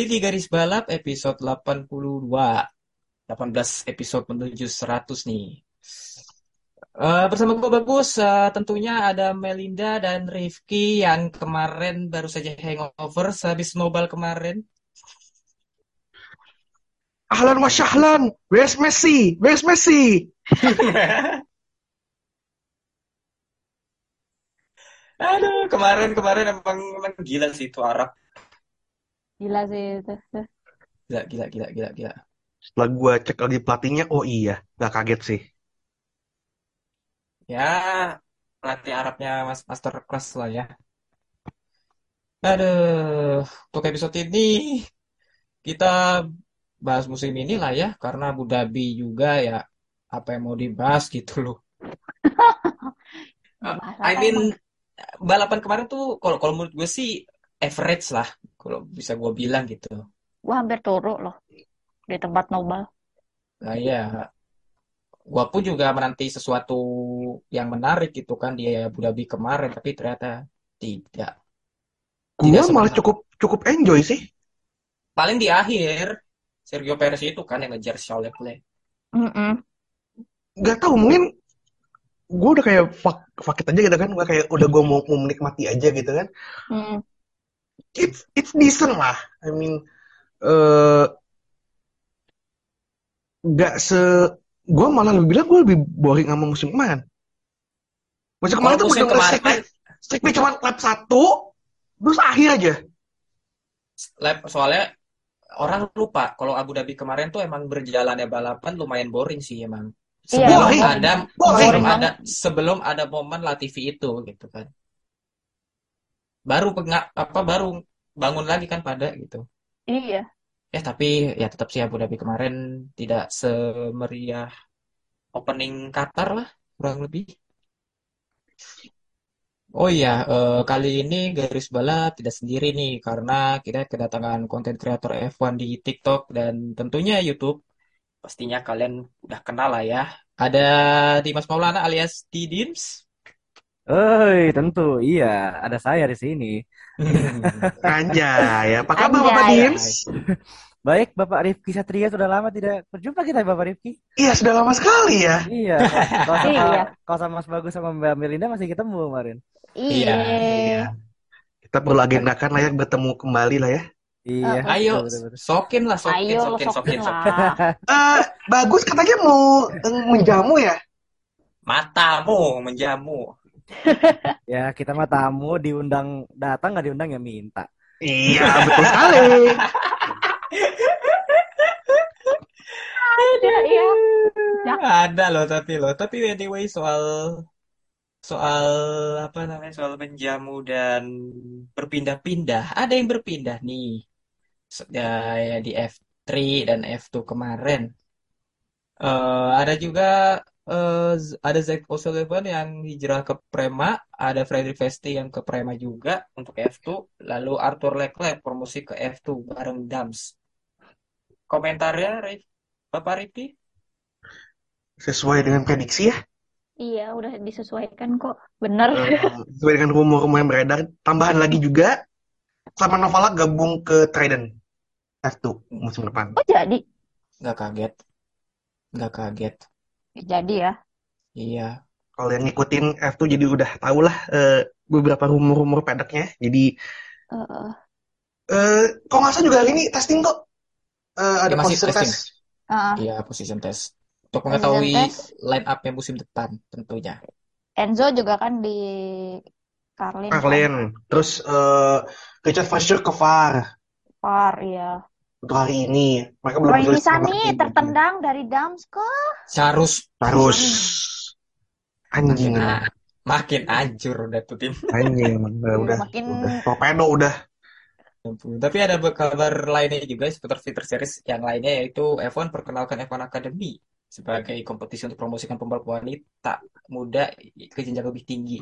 Kembali di Garis Balap episode 82. 18 episode menuju 100 nih. Eh, bersama gue Bagus, eh, tentunya ada Melinda dan Rifki yang kemarin baru saja hangover sehabis nobar kemarin. Ahlan wa sahlan. Where's Messi? Where's Messi? Aduh, kemarin-kemarin emang, emang gila sih itu Arab. Gila sih itu. Gila, gila, gila, gila, gila. Setelah gua cek lagi pelatihnya, oh iya, gak kaget sih. Ya, pelatih Arabnya mas master class lah ya. Aduh, untuk episode ini kita bahas musim ini lah ya, karena Abu Dhabi juga ya apa yang mau dibahas gitu loh. Uh, I mean balapan kemarin tuh kalau kalau menurut gue sih average lah, kalau bisa gue bilang gitu. Gua hampir turu loh di tempat nobel. Nah ya, gue pun juga menanti sesuatu yang menarik gitu kan di Abu Dhabi kemarin, tapi ternyata tidak. Gua malah cukup cukup enjoy sih. Paling di akhir Sergio Perez itu kan yang ngejar Charles Leclerc. Mm-mm. Gak tahu mungkin gua udah kayak fuck, fuck it aja gitu kan. Gua kayak udah gua mau, mau menikmati aja gitu kan. Mm. It's it's decent lah. I mean, eh gak se gua malah lebih bilang gua lebih boring sama musim kemarin. Musim Kalau kemarin tuh musim kemarin strictly cuma lap satu, terus akhir aja. lap soalnya orang lupa kalau Abu Dhabi kemarin tuh emang berjalannya balapan lumayan boring sih emang. Iya, Sebelum Boring. ada Boring. sebelum ada sebelum ada momen Latifi itu gitu kan. Baru penga, apa baru bangun lagi kan pada gitu. Iya. Ya tapi ya tetap sih Abu Dhabi kemarin tidak semeriah opening Qatar lah kurang lebih. Oh iya, eh, kali ini Garis Balap tidak sendiri nih karena kita kedatangan konten kreator F1 di TikTok dan tentunya YouTube. Pastinya kalian udah kenal lah ya. Ada Dimas Maulana alias Didims. Oi, tentu. Iya, ada saya di sini. Anjay, apa kabar Bapak. Dims? Baik, Bapak Rifki Satria sudah lama tidak berjumpa kita, Bapak Rifki. Iya, sudah lama sekali ya. Iya, kalau sama, Iya. kalau sama Mas Bagus sama Mbak Melinda masih ketemu kemarin. Iya, Iya. Kita perlu agendakan lah ya bertemu kembali lah ya. Iya. Ayo, betul, betul, betul. sokin lah, sokin, Ayo sokin, sokin, sokin sokin. Eh, bagus katanya mau menjamu ya. Matamu menjamu. Ya, kita mah tamu diundang datang nggak diundang ya minta. Iya, betul sekali. Ada ya. Ya. Ada loh tapi loh. Tapi anyway soal soal apa namanya soal menjamu dan berpindah-pindah. Ada yang berpindah nih. Ya, ya di F3 dan F2 kemarin. Eh, ada juga eh, Z- ada Zach O'Sullivan yang hijrah ke Prema, ada Frederick Vesti yang ke Prema juga untuk F2, lalu Arthur Leclerc promosi ke F2 bareng Dams. Komentarnya, Rif- Bapak Rifki? Sesuai dengan prediksi ya. Iya, udah disesuaikan kok. Bener. Eh, sesuai dengan rumor-rumor yang beredar. Tambahan lagi juga, sama Novala gabung ke Trident F2 musim depan. Oh, jadi. Nggak kaget. Nggak kaget. Jadi ya. Iya. Kalau yang ngikutin F2 jadi udah tau lah eh, beberapa rumor-rumor pedaknya. Jadi, Uh, eh kok nggak salah juga hari ini testing kok. Eh, ada Ya, masih position testing. test. uh, Iya, position test. Untuk mengetahui test. line up-nya musim depan tentunya. Enzo juga kan di Carlin kan. Arlen. Terus eh, Richard Fraser ke VAR. Par, iya. Untuk hari ini. Mereka belum Roy tim. tertendang dari Damsko. Harus Harus anjing Nah, makin hancur udah tuh tim. anjing udah udah Makin udah torpedo udah. Tapi ada kabar lainnya juga seputar fitur series yang lainnya yaitu F1 perkenalkan F1 Academy sebagai kompetisi untuk promosikan pembalap wanita muda ke jenjang lebih tinggi.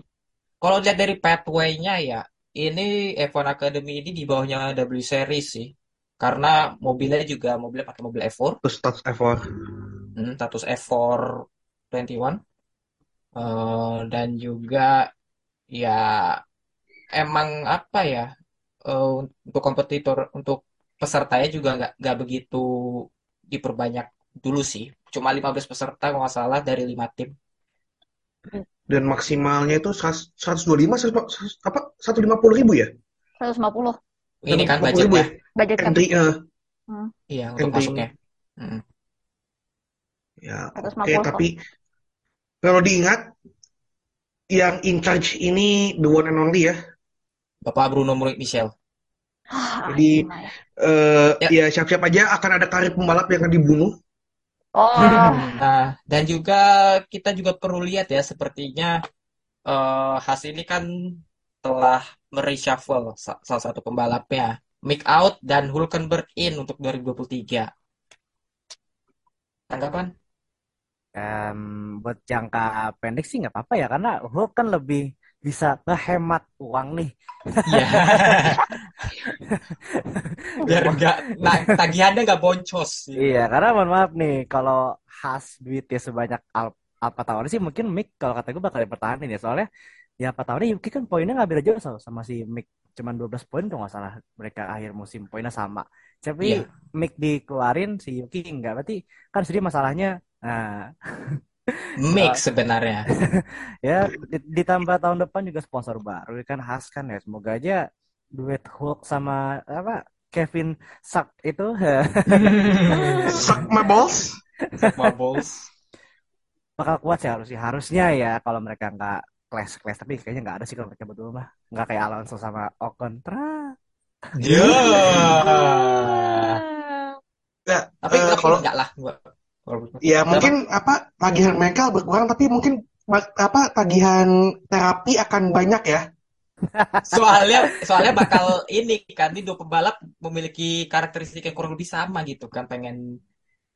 Kalau lihat dari pathway-nya ya, ini F1 Academy ini di bawahnya W Series sih. Karena mobilnya juga mobilnya pakai mobil F4, terus touch effort hmm, status F4 21. Eh, dan juga ya emang apa ya eh, untuk kompetitor untuk pesertanya juga nggak nggak begitu diperbanyak dulu sih. Cuma 15 peserta kalau nggak salah dari lima tim. Dan maksimalnya itu 100 125 100 apa 150 ribu ya? 150 ini kan 150 ribu budgetnya ya budget kan. eh. iya untuk Entry. masuknya Mm. ya 150 oke tapi kalau diingat yang in charge ini the one and only ya Bapak Bruno Michel Ah, Jadi- gimana ya? Eh, Ya. ya siap-siap aja akan ada karir pembalap yang akan dibunuh Oh, Nah, dan juga kita juga perlu lihat ya, sepertinya eh Haas ini kan telah mereshuffle sa- salah satu pembalapnya, Mick out dan Hulkenberg in untuk 2023. Tanggapan? Em, buat jangka pendek sih nggak apa-apa ya karena Hulk kan lebih bisa ngehemat uang nih. Iya. Biar enggak, nah, tagihannya nggak boncos. Iya, karena mohon maaf nih kalau khas duitnya sebanyak Al Alpha Tauri sih mungkin Mick kalau kata gue bakal dipertahanin ya soalnya ya Alpha Tauri Yuki kan poinnya nggak beda jauh sama, sama si Mick cuman 12 poin kalau nggak salah mereka akhir musim poinnya sama. Tapi Iya. Mick dikeluarin si Yuki enggak berarti kan sedih masalahnya nah Mix sebenarnya. ya di- ditambah tahun depan juga sponsor baru kan khas kan ya semoga aja duet Hulk sama apa Kevin Sak itu suck my balls Marbles. bakal kuat sih harusnya harusnya ya kalau mereka nggak clash clash tapi kayaknya nggak ada sih kalau mereka berdua mah nggak kayak Alonso sama Ocon Tra. Ya. ya Tapi tapi kalau enggak lah. gua- kalau- ya mungkin apa tagihan mereka berkurang tapi mungkin apa tagihan terapi akan banyak ya soalnya soalnya bakal ini kan ini dua pembalap memiliki karakteristik yang kurang lebih sama gitu kan pengen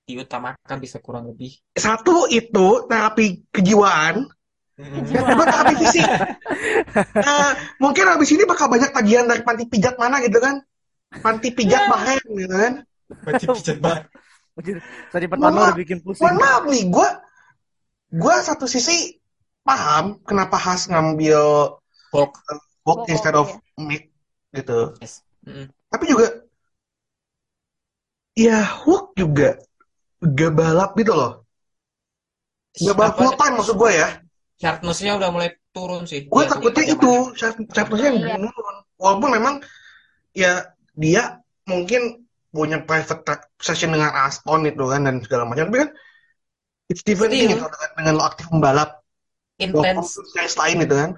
diutamakan bisa kurang lebih satu itu terapi kejiwaan terapi fisik Nah, mungkin habis ini bakal banyak tagihan dari panti pijat mana gitu kan panti pijat Bahrain gitu kan Wajib pijat banget. Tadi pertama udah bikin pusing. mohon maaf nih gue gue satu sisi paham kenapa Has ngambil Hulk. Hulk Hulk, instead of iya. Mick gitu Yes. Mm-mm. tapi juga ya Hulk juga gak balap gitu loh gak balap full time maksud gue ya sharpness-nya udah mulai turun sih. gue Dia takutnya itu sharpness-nya yang Iya. menurun walaupun memang ya dia mungkin punya private track session dengan Aston itu kan dan segala macam tapi kan it's different Still. gitu dengan, dengan lo aktif membalap walaupun Intens. lain itu kan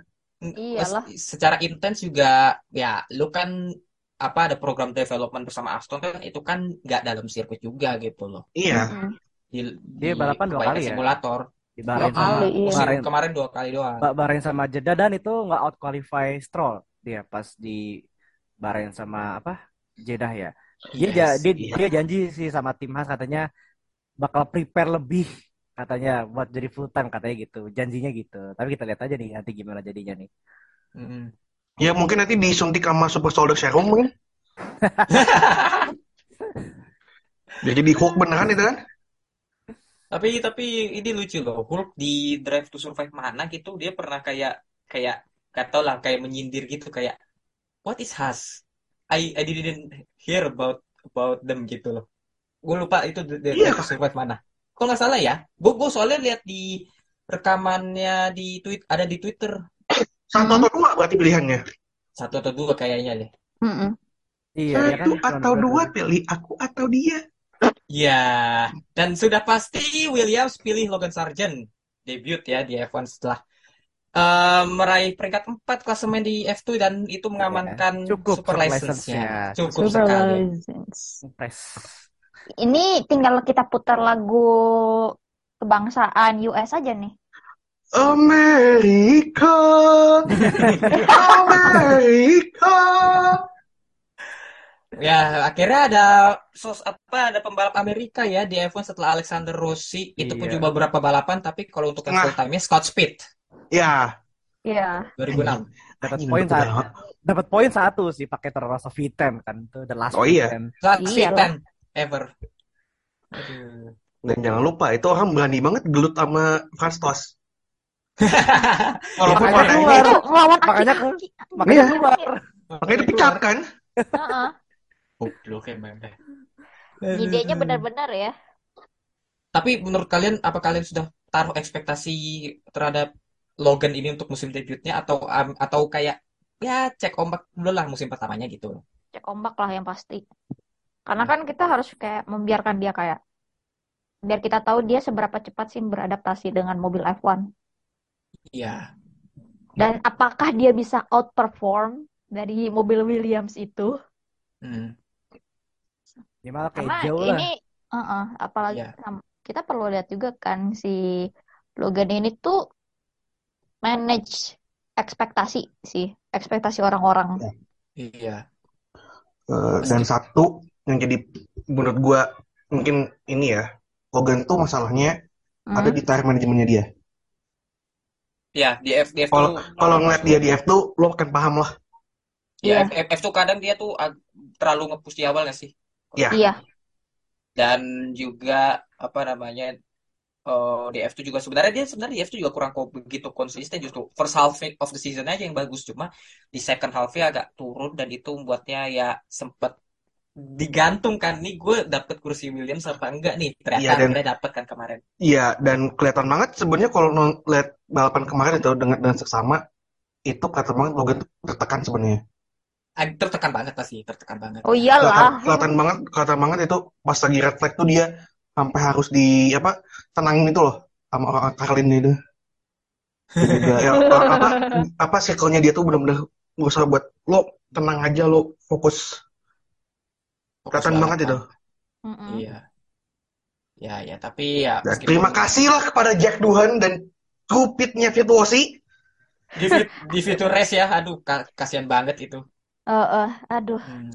Iyalah. Secara intens juga ya lu kan apa ada program development bersama Aston kan itu kan nggak dalam sirkuit juga gitu loh. iya. Di, Dia balapan dua kali ya? simulator. Di Dua Bahrain sama kali, iya. Bahrain, kemarin dua kali doang. Ba- Bahrain sama Jeddah dan itu nggak out qualify Stroll dia pas di Bahrain sama apa Jeddah ya. Dia Yes, dia, iya. dia janji sih sama tim Haas katanya bakal prepare lebih katanya buat jadi full time katanya gitu. Janjinya gitu. Tapi kita lihat aja nih nanti gimana jadinya nih. Mm-mm. ya mungkin nanti disuntik sama super soldier serum mungkin ya jadi Hulk beneran itu kan Tapi tapi ini lucu loh. Hulk di Drive to Survive mana gitu dia pernah kayak kayak gak tau lah kayak menyindir gitu kayak What is Has? I I didn't hear about about them gitu loh. Gue lupa itu di di Iya. Drive to Survive mana. Kok nggak salah ya? Gue gue soalnya lihat di rekamannya di tweet ada di Twitter satu atau dua berarti pilihannya satu atau dua kayaknya deh. Mm-mm. Iya, dia kan satu cuma atau dua pilih aku atau dia Ya, dan sudah pasti Williams pilih Logan Sargent debut ya di F1 setelah eh, meraih peringkat 4 klasemen di F2 dan itu mengamankan Cukup super super license-nya. license-nya. Cukup Super sekali. license. Impress. Ini tinggal kita putar lagu kebangsaan US aja nih. Amerika, Amerika. Ya, akhirnya ada sos apa ada pembalap Amerika ya di F1 setelah Alexander Rossi. Itu pun Iya. juga beberapa balapan, tapi kalau untuk yang Nah. full time-nya Scott Speed Ya, Iya. 2006. Dapat poin satu. Dapat poin satu sih pakai Toro Rosso V10 kan itu the last Oh, iya. V10. Scott Iya. 10 ever. Aduh. Dan jangan lupa itu orang berani banget gelut sama Franz Tost. Walaupun Makanya makanya, keluar. Makanya. Makanya Iya. keluar. makanya dipecat kan? Heeh. Goblok emang deh. Idenya benar-benar ya. Tapi menurut kalian apa kalian sudah taruh ekspektasi terhadap Logan ini untuk musim debutnya atau am- atau kayak ya cek ombak dulu lah musim pertamanya gitu. Cek ombak lah yang pasti. Karena kan kita harus kayak membiarkan dia kayak biar kita tahu dia seberapa cepat sih beradaptasi dengan mobil F1 Iya. dan apakah dia bisa outperform dari mobil Williams itu. Hmm. Gimana kayak Karena jauh lah. ini uh-uh, apalagi sam- kita perlu lihat juga kan si Logan ini tuh manage ekspektasi sih, ekspektasi orang-orang. Iya. Eh, dan satu yang jadi menurut gua mungkin ini ya Logan tuh masalahnya ada Hmm. di tire manajemennya dia. Ya, di F, di F Kalau tuh kalau ngeliat dia di F2 lo akan paham lah. ya Iya. F, F, F tuh kadang dia tuh terlalu nge-push di awal nggak sih? Ya. Iya, Dan juga apa namanya eh, di F2 juga sebenarnya dia sebenarnya di F2 juga kurang kok begitu konsisten justru first half of the season aja yang bagus cuma di second half-nya agak turun dan itu membuatnya ya sempet digantung kan nih gue dapet kursi Williams apa enggak nih ternyata Iya, dan- dapet kan kemarin Iya, dan kelihatan banget sebenarnya kalau lihat balapan kemarin itu dengan dengan seksama itu kelihatan banget Logan tertekan sebenarnya. Tertekan banget pasti tertekan banget oh Kelihatan, iyalah. kelihatan banget, kelihatan banget itu pas lagi red flag tuh dia sampai harus di apa tenangin itu loh sama orang Karlin itu. Juga ya, apa apa circle-nya dia tuh benar-benar berusaha buat lo tenang aja lo fokus. Fokus Kelihatan banget itu. Mm-mm. iya ya ya tapi ya Dan meskipun terima kasih lah kepada Jack Duhan dan Cupidnya Virtuosi. di, fit- di fitur race ya aduh ka- kasihan banget itu Eh, eh, aduh. Hmm.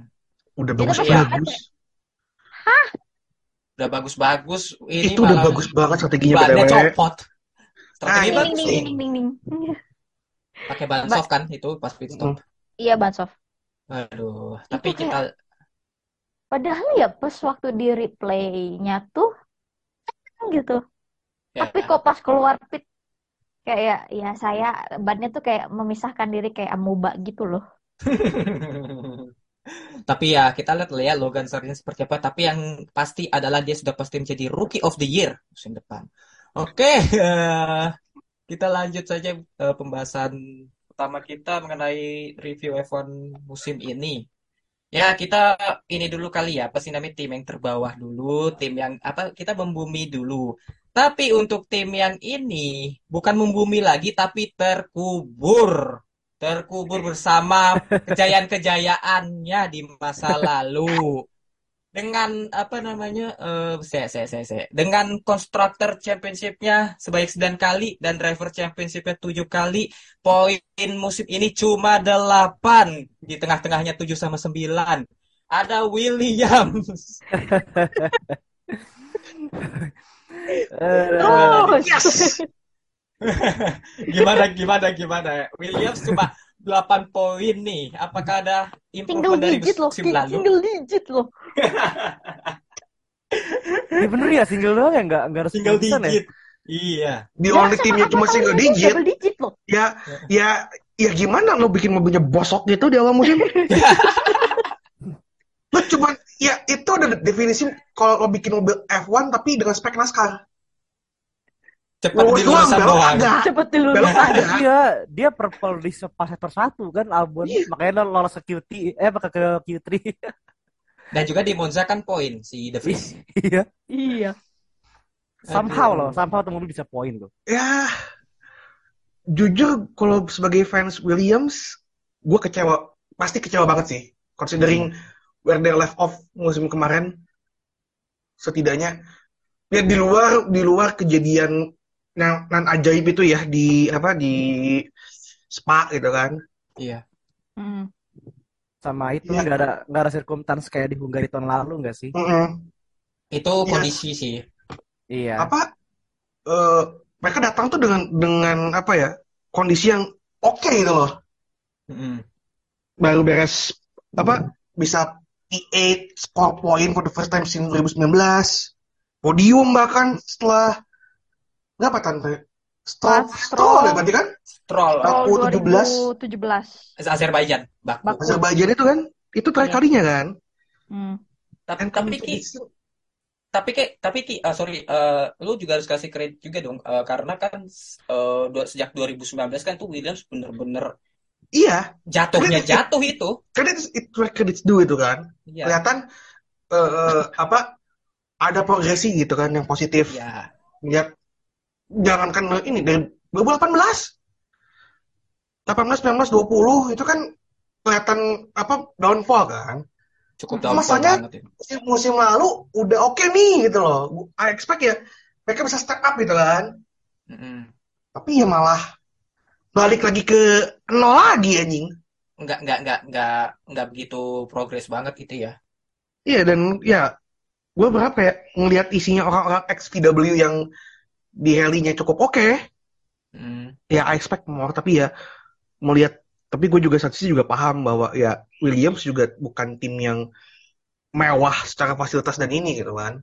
Udah Itu bagus pasti bagus. udah bagus-bagus ini Itu udah bagus banget strateginya bannya BTW. copot strategi Ah, bagus ding ding ding pakai ban soft kan itu pas pit stop Iya, Bansof. aduh tapi Itu kita Padahal ya pas waktu di replaynya tuh gitu. ya, Tapi kok pas keluar pit kayak ya saya bannya tuh kayak memisahkan diri kayak amuba gitu loh. Tapi ya kita lihat lah ya Logan Sargent seperti apa. Tapi yang pasti adalah dia sudah pasti menjadi Rookie of the Year musim depan. Oke eh, kita lanjut saja eh, pembahasan utama kita mengenai review F1 musim ini. Ya, kita ini dulu kali ya, apa sih namanya? Tim yang terbawah dulu, tim yang apa kita membumi dulu. Tapi untuk tim yang ini bukan membumi lagi tapi terkubur. Terkubur bersama kejayaan-kejayaannya di masa lalu. Dengan apa namanya? eh saya, saya, saya, saya. Dengan Constructor Championship-nya sebanyak 9 kali dan Driver Championship-nya 7 kali. Poin musim ini cuma 8. Di tengah-tengahnya 7 sama 9. Ada Williams. Oh, Yes. Gimana, gimana, gimana? Williams cuma 8 poin nih. Apakah ada single improvement dari digit loh, lalu? single digit loh. ya bener ya single doang ya nggak nggak harus Single ya? digit. Iya. Di Ya, only timnya cuma single digit. digit loh. Ya, ya, ya gimana lo bikin mobilnya bosok gitu di awal musim? lo cuman, ya itu ada definisi kalau lo bikin mobil F1 tapi dengan spek NASCAR. Cepat doang, dilurusan belok doang. dulu. Belok ada. Dia dia purple di pas sektor satu kan Albon Iya. makanya lo lolos ke QT eh pakai ke Q3 Dan juga di Monza kan poin si De Vries. iya Iya. somehow loh somehow tuh mobil bisa poin loh Ya, jujur kalau sebagai fans Williams, gue kecewa, pasti kecewa banget sih. Considering where they left off musim kemarin, setidaknya ya di luar di luar kejadian yang nan ajaib itu ya di apa di Spa gitu kan. Iya. Hmm. Sama itu Iya. nggak ada nggak ada circumstance kayak di Hungary tahun lalu nggak sih? Mm-mm. Itu Iya. kondisi sih. Iya. Apa eh, mereka datang tuh dengan dengan apa ya kondisi yang oke gitu loh. Mm-mm. Baru beres apa bisa P8 score point for the first time since 2019. Podium bahkan setelah berapa tante? Stroll, Stroll ya berarti kan? Stroll Aku Roll 17. 2017. Azerbaijan, Baku. Baku. Azerbaijan itu kan? Itu terakhir Iya. kalinya kan? Hmm. Tapi And tapi Ki, tapi Ki, tapi Ki, ah, sorry, eh, lu juga harus kasih kredit juga dong, Eh, karena kan eh, dua- sejak 2019 kan tuh Williams bener-bener Iya, jatuhnya Credit- jatuh itu. credit it where credits due itu kan. Iya, Kelihatan eh, eh, apa ada progresi gitu kan yang positif. iya, Lihat jangankan ini dari 2018 18 19 20 itu kan kelihatan apa downfall kan. cukup downfall masalahnya- itu. Musim, musim lalu udah oke nih gitu loh. I expect ya mereka bisa step up gitu kan. Mm-mm. Tapi ya malah balik lagi ke nol lagi anjing. Nggak, nggak, nggak, nggak, nggak begitu progres banget gitu ya. Iya dan ya gue berharap kayak ngelihat isinya orang-orang XPW yang di rally-nya cukup oke. Mm. Ya I expect more tapi ya melihat tapi gue juga sisi juga paham bahwa ya Williams juga bukan tim yang mewah secara fasilitas dan ini gitu kan.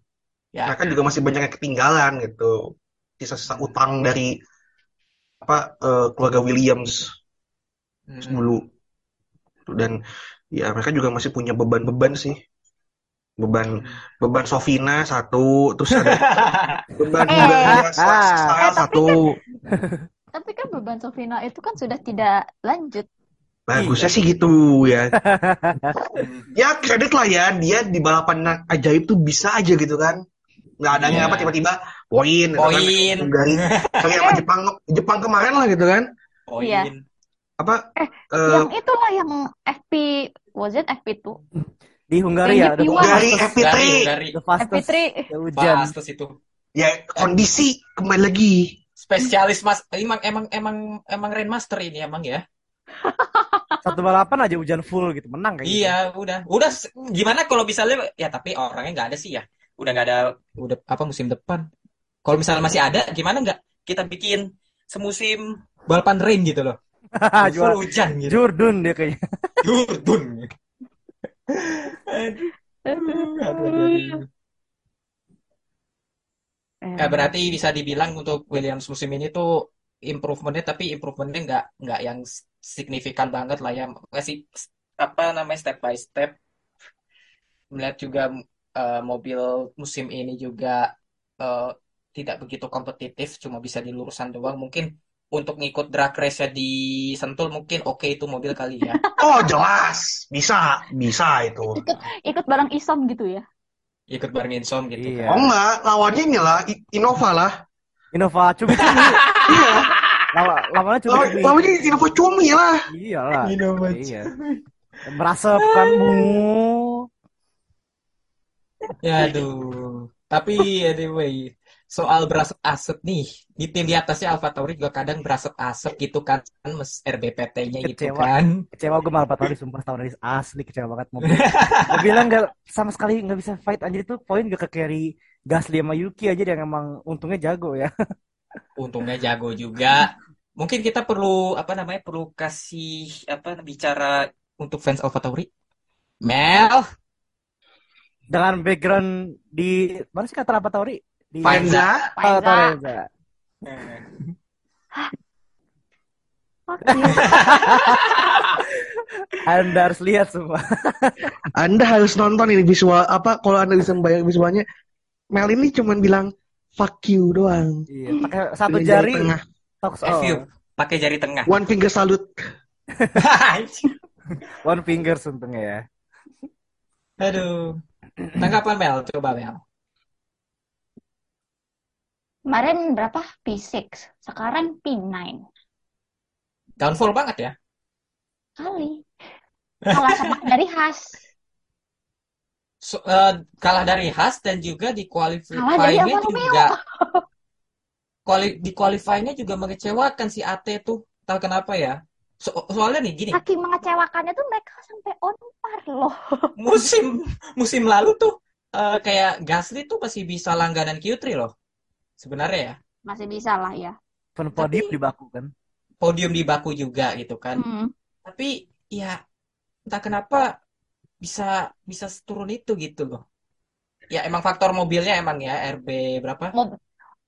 Ya. Mereka juga masih banyak yang ketinggalan gitu. Sisa-sisa utang dari apa eh, keluarga Williams Mm. dulu. Dan ya mereka juga masih punya beban-beban sih. Beban beban Sofina satu, terus ada beban Eh. juga Style Eh, tapi satu. Tapi kan beban Sofina itu kan sudah tidak lanjut. Bagusnya sih gitu ya. Ya kredit lah ya dia di balapan ajaib tuh bisa aja gitu kan. Nggak ada Iya. apa tiba-tiba poin gitu kan. Poin. Dari kayak sama Jepang Jepang kemarin lah gitu kan. Poin. Apa Eh, eh, yang itulah yang FP, was it FP2? Di Hungary ya, Yang the FP1. Dari fastest, FP3 Gari, Gari. the fastest FP3. ya, hujan. Bastos itu. ya kondisi kembali lagi. Spesialis mas, emang emang emang emang Rainmaster ini emang ya. Satu balapan aja hujan full gitu, menang kayak gitu. Iya, udah, udah. s- Gimana kalau misalnya, ya tapi orangnya nggak ada sih ya. Udah nggak ada, udah apa musim depan. Kalau misalnya masih ada, gimana nggak kita bikin semusim balapan rain gitu loh. Full hujan gitu. Jurdun dia kayaknya. Jurdun. Aduh. Eh, berarti bisa dibilang untuk Williams musim ini tuh improvementnya tapi improvementnya nggak nggak yang signifikan banget lah ya. Masih apa namanya step by step. Melihat juga eh, mobil musim ini juga eh, tidak begitu kompetitif cuma bisa di lurusan doang. Mungkin untuk ngikut drag race di Sentul mungkin oke itu mobil kali ya Oh jelas bisa bisa itu. ikut ikut bareng Isom gitu ya. ikut bareng Insom gitu Iya. kan Oh enggak lawannya ini lah I- Innova lah. Innova cumi-cumi. Iya Lawa, lawannya lawan- cumi-cumi. lawannya Innova cumi lah. Iyalah. Innova Iya. Merasap kan mu. Ya aduh. Tapi anyway, soal berasap-asap nih, di tim di atasnya Alfa Tauri juga kadang berasap-asap gitu kan, mes RBPT-nya gitu Kecewa. kan. Kecewa gue malah tadi sumpah tahun ini asli kecewa banget mobil. Mobilnya nggak sama sekali nggak bisa fight anjir itu poin gak ke carry Gasly sama Yuki aja yang emang untungnya jago ya. Untungnya jago juga. Mungkin kita perlu apa namanya perlu kasih apa bicara untuk fans Alfa Tauri. Mel, Dengan background di mana sih kata apa Tauri? Di Faenza Oh, Faenza. You. Anda harus lihat semua. Anda harus nonton ini visual apa kalau Anda bisa membayang visualnya Mel ini cuman bilang fuck you doang. Iya, pakai satu Dengan jari tengah. talks F you, pakai jari tengah. One finger salute. One fingers untungnya ya. Aduh. Tanggapan Mel, coba Mel. Kemarin berapa? P6. Sekarang P9. downfall banget ya. Kali. Kalah sama dari khas. So- eh, kalah dari Haas dan juga di qualifying-nya juga quali- di qualifying-nya juga mengecewakan si AT tuh. Tahu kenapa ya? So- soalnya nih gini, Saking mengecewakannya tuh mereka sampai on par loh. musim musim lalu tuh eh, kayak Gasly tuh masih bisa langganan Q3 loh. Sebenarnya ya. Masih bisa lah ya. Pun podium Tapi- di Baku kan. Podium di Baku juga gitu kan. Hmm. Tapi ya entah kenapa bisa bisa turun itu gitu loh. Ya emang faktor mobilnya emang ya RB berapa? Mau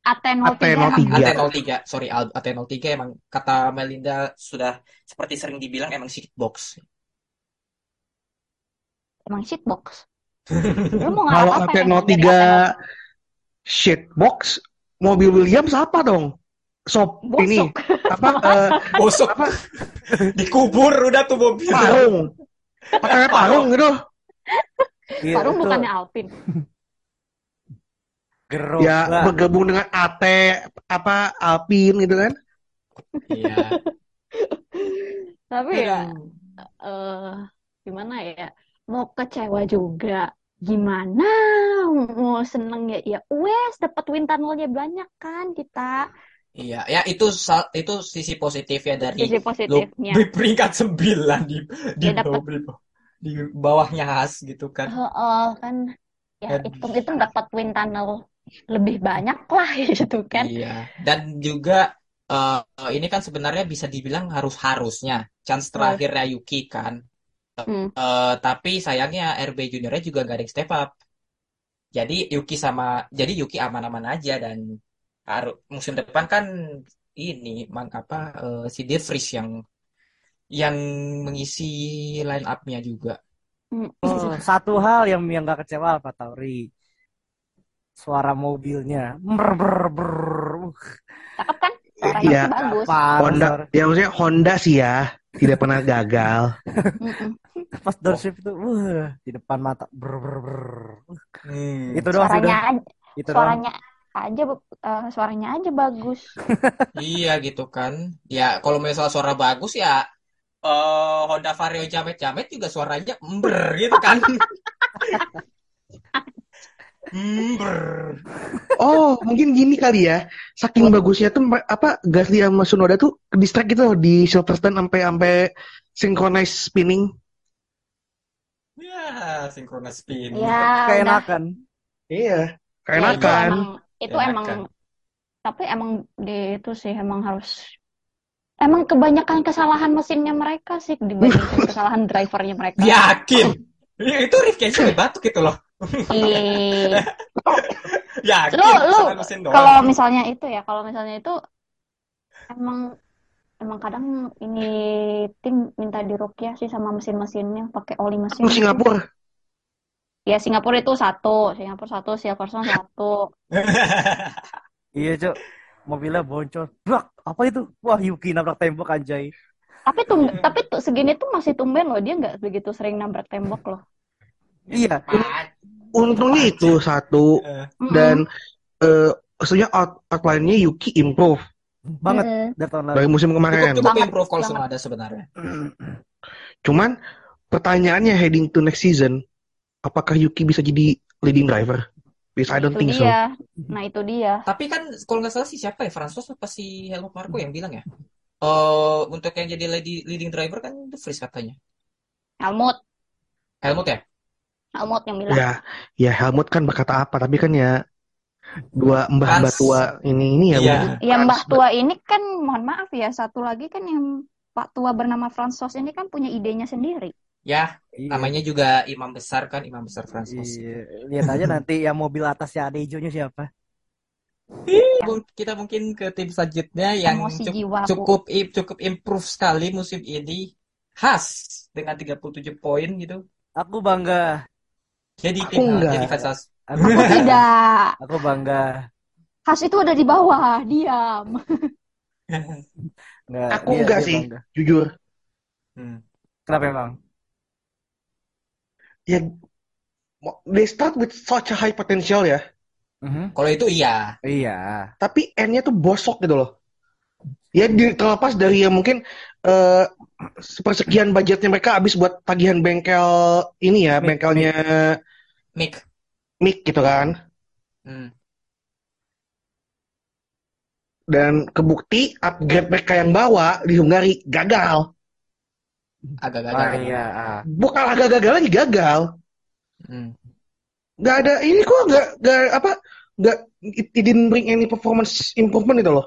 AT03 AT03. emang Iya. AT03, sorry Al- AT03 emang kata Melinda sudah seperti sering dibilang emang shit box. emang shitbox. Lu mau Kalau ngarep apa yang AT03 dari AT03? shitbox, mobil Williams apa dong? Sop ini Bosok. apa eh, Bosok apa dikubur udah tuh mobil. parung? Pakai parung gitu. Iya, Parung itu bukannya Alpin. gerobak. Ya bergabung dengan AT apa Alpine gitu kan? Iya. Tapi ya eh gimana ya? Mau kecewa juga. Gimana? Mau seneng ya? Ya wes dapat win tunnelnya banyak kan kita. Iya, ya itu itu sisi positif ya dari Sisi lo positifnya. di peringkat 9 di di Dia dapat bawah- di bawahnya Haas gitu kan. Heeh, kan ya Dan hitung-hitung dapat win tunnel lebih banyak lah gitu kan. iya, dan juga eh, ini kan sebenarnya bisa dibilang harus-harusnya chance Betul. terakhirnya Yuki kan. Hmm. Eh, tapi sayangnya RB Juniornya juga gak ada yang step up. Jadi Yuki sama jadi Yuki aman-aman aja dan musim depan kan ini mang apa eh, si De Vries yang yang mengisi line up-nya juga. Hmm. Oh, satu hal yang yang gak kecewa Pak Tauri. Suara mobilnya. Ber ber ber. Uh, Cakep kan? Suaranya Iya. bagus. Honda, ya maksudnya Honda sih ya tidak pernah gagal. Pas doorshift itu, wah, di depan mata. Ber ber ber. Uh, Hmm. Itu doang Suaranya aja, Itu doang. suaranya aja eh, suaranya aja bagus. Iya gitu kan. Ya kalau misalnya suara bagus ya eh Honda Vario jamet-jamet juga suaranya ember gitu kan. Ember. Oh, mungkin gini kali ya. Saking bagusnya tuh apa Gasly sama Tsunoda tuh distract gitu loh di Silverstone sampai sampai synchronize spinning. Synchronous spin. Ya udah Keenakan. Iya, ya itu keenakan. emang itu emang tapi emang di itu sih emang harus emang kebanyakan kesalahan mesinnya mereka sih dibandingkan kesalahan drivernya mereka. Yakin. Ya, itu Rifki aja batuk gitu loh. Ih, Yakin. lu lu kalau misalnya itu ya kalau misalnya itu emang emang kadang ini tim minta dirukyah sih sama mesin-mesinnya pakai oli mesin gitu. Singapura. Ya Singapura itu satu, Singapura satu, Silverstone satu. Iya, Cok. Mobilnya boncos. Brak, apa itu? Wah, Yuki nabrak tembok anjay. Tapi tum tapi tuh segini tuh masih tumben loh dia nggak begitu sering nabrak tembok loh. Iya. Untungnya itu satu dan eh maksudnya out outline-nya Yuki improve Banget Mm-mm. dari tahun lalu. dari musim Cukup kemarin. cukup Banget, improve kalau semua ada sebenarnya. Cuman pertanyaannya heading to next season, apakah Yuki bisa jadi leading driver? Because I don't itu think so. dia. Nah itu dia. Tapi kan kalau nggak salah sih siapa ya Fransos apa si Helmut Marko yang bilang ya? Eh untuk yang jadi lady- leading driver kan The Vries katanya. Helmut, Helmut ya? Helmut yang bilang. Ya, ya Helmut kan berkata apa, tapi kan ya dua mbah-mbah Frans. tua ini ini ya Iya. Ya Mbah Tua ini kan mohon maaf ya satu lagi kan yang Pak Tua bernama Fransos ini kan punya idenya sendiri. Ya, Iya. namanya juga imam besar kan, imam besar Fransos. Iya. Lihat aja nanti yang mobil atasnya ada hijaunya siapa. Bu- Kita mungkin ke tim selanjutnya yang jiwa, Bu. cukup i- cukup improve sekali musim ini. Haas dengan 37 poin gitu. Aku bangga. Jadi Aku tim enggak. jadi fans Haas. Aku tidak. Aku bangga. Khas itu ada di bawah, diam. Nggak, Aku dia- enggak dia sih. bangga. jujur. Hmm. Kenapa emang? Ya they start with such a high potential ya, Mhm. Kalau itu iya. Iya. tapi end-nya tuh bosok gitu loh. Ya di, terlepas dari yang mungkin eh, sepersekian budgetnya mereka habis buat tagihan bengkel ini ya, Mic, bengkelnya Mick. Mic gitu kan. Hmm. Dan kebukti upgrade mereka yang bawa di Hungari gagal. Agak Ah gagal. iya, ah. Bukan agak gagal lagi gagal. Hmm. Nggak ada ini kok nggak nggak apa nggak it, it didn't bring any performance improvement itu loh.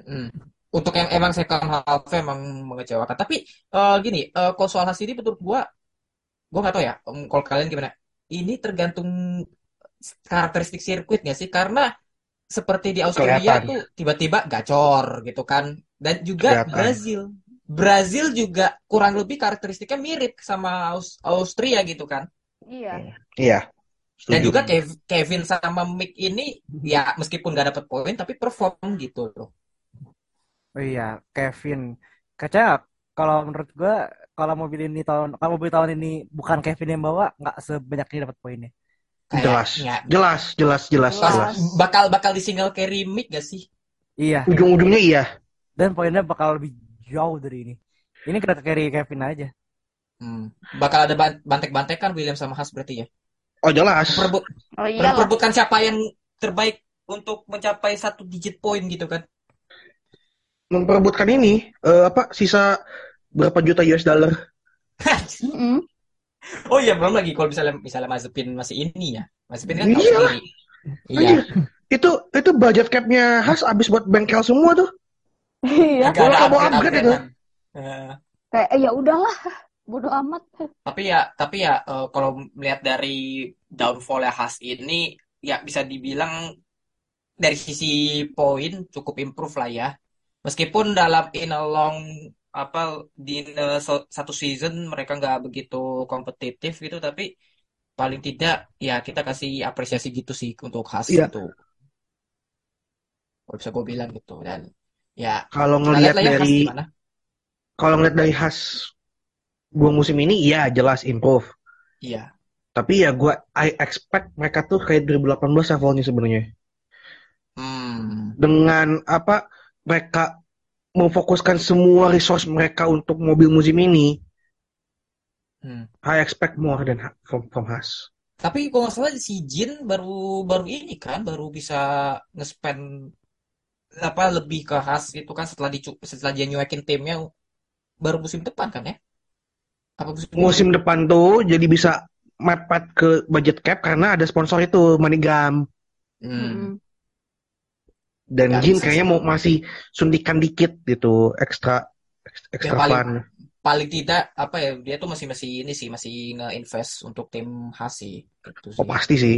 Hmm. Untuk yang emang second half emang mengecewakan. Tapi eh, gini, eh, kalau soal hasil ini menurut gua, gua nggak tahu ya. Kalau kalian gimana? Ini tergantung karakteristik sirkuit nggak sih? Karena seperti di Austria Kelihatan. tuh tiba-tiba gacor gitu kan. Dan juga Kelihatan. Brazil. Brazil juga kurang lebih karakteristiknya mirip sama Aus- Austria gitu kan. Iya. Iya. Dan Setuju. juga Kev- Kevin sama Mick ini ya meskipun nggak dapet poin tapi perform gitu loh. Oh iya, Kevin. Kaca kalau menurut gua kalau mobil ini tahun kalau mobil tahun ini bukan Kevin yang bawa nggak sebanyak ini dapat poinnya. Jelas, Kayaknya jelas, jelas, jelas, Jelas. jelas. bakal bakal di single carry Mick gak sih? Iya, Ujung-ujungnya iya. dan poinnya bakal lebih jauh dari ini. Ini kena carry Kevin aja. Hmm. Bakal ada ban- bantek-bantekan William sama Haas berarti ya. Oh jelas. Perebut, Oh iyalah. perebutkan siapa yang terbaik untuk mencapai satu digit poin gitu kan. Memperebutkan ini eh, apa sisa berapa juta US dollar? Oh iya belum lagi kalau misalnya misalnya Mazepin masih ini ya. Mazepin kan Iya. sendiri. Iya. Anjir, itu itu budget capnya Has habis buat bengkel semua tuh. Iya. Kalau mau upgrade upgrade upgradean. Eh, Kayak eh, ya udahlah. Bodoh amat. tapi ya tapi ya eh, kalau melihat dari downfall ya Haas ini ya bisa dibilang dari sisi poin cukup improve lah ya. Meskipun dalam in a long apa di so- satu season mereka nggak begitu kompetitif gitu tapi paling tidak ya kita kasih apresiasi gitu sih untuk Haas Iya. gitu. Kalau bisa gue bilang gitu dan ya Kalau ngelihat ya dari kalau ngelihat dari Has dua musim ini iya jelas improve. Iya. Tapi ya gua I expect mereka tuh kayak 2018 levelnya sebenarnya. Hmm. Dengan apa mereka memfokuskan semua resource mereka untuk mobil musim ini, Hmm. I expect more than Ha- from from Has. Tapi kalau nggak salah si Jin baru baru ini kan baru bisa nge-spend apa lebih ke khas itu kan setelah dicu setelah dia nyuekin timnya baru musim depan kan ya? Apa musim Musim depan tuh jadi bisa mepet ke budget cap karena ada sponsor itu MoneyGram Hmm. Dan Jin bisa kayaknya mau masih suntikan dikit gitu ekstra Ya ekstra paling fun. paling tidak apa ya dia tuh masih masih ini sih masih nge-invest untuk tim khas sih gitu Oh sih. pasti sih.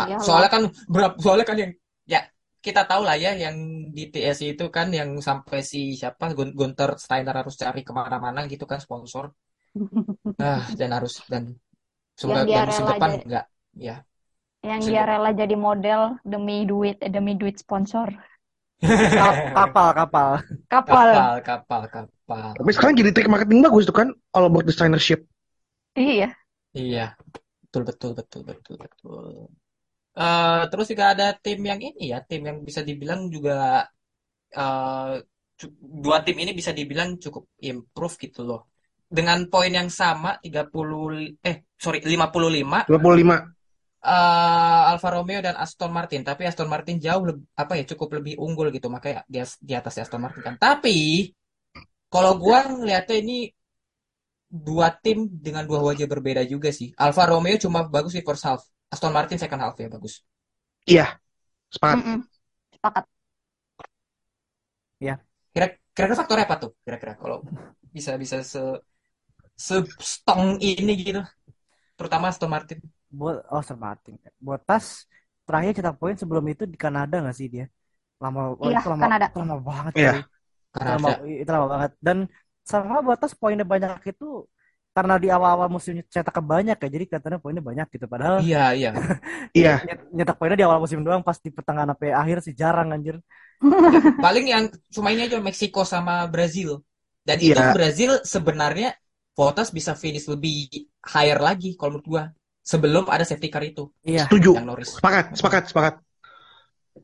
Ah, Iyalah. soalnya kan berapa soalnya kan yang ya kita tahu lah ya yang di TSI itu kan yang sampai si siapa Gun- Gunter Steiner harus cari ke mana-mana gitu kan sponsor. Ah, dan harus dan semoga Yang dia dan musim rela depan enggak ya. Yang dia rela jadi model demi duit eh, demi duit sponsor. Kap- kapal, kapal. Kapal. Kapal, kapal, kapal. Tapi sekarang jadi trik marketing bagus tuh kan all about the signership. Iya. Iya, betul, betul, betul, betul, betul. Eh, terus juga ada tim yang ini ya, tim yang bisa dibilang juga eh, cu- dua tim ini bisa dibilang cukup improve gitu loh. Dengan poin yang sama 30 eh sorry 55 25. Eh, Alfa Romeo dan Aston Martin, tapi Aston Martin jauh lebih apa ya cukup lebih unggul gitu makanya dia di atas Aston Martin kan. Tapi kalau gua ngeliatnya ini dua tim dengan dua wajah berbeda juga sih. Alfa Romeo cuma bagus di first half. Aston Martin second half ya bagus. Iya, sepakat. Mm-mm. Sepakat. Kira kira-kira faktornya apa tuh? Kira-kira kalau bisa bisa se se strong ini gitu. Terutama Aston Martin. Buat oh Aston Martin. Botas terakhir cetak poin sebelum itu di Kanada nggak sih dia? Lama, oh, Iya, itu lama, Kanada. itu lama banget Iya. Itu lama, itu lama banget. Dan sama Botas poinnya banyak itu karena di awal-awal musim cetak banyak ya, jadi kelihatannya poinnya banyak gitu. Padahal iya iya. Iya, nyet- nyetak poinnya di awal musim doang, pas di pertengahan sampai akhir sih jarang anjir. Paling yang cuma ini aja Meksiko sama Brazil. Dan itu Iya. Brazil sebenarnya Bottas bisa finish lebih higher lagi kalau menurut gua sebelum ada safety car itu Iya. setuju. yang Norris. Sepakat, sepakat, sepakat.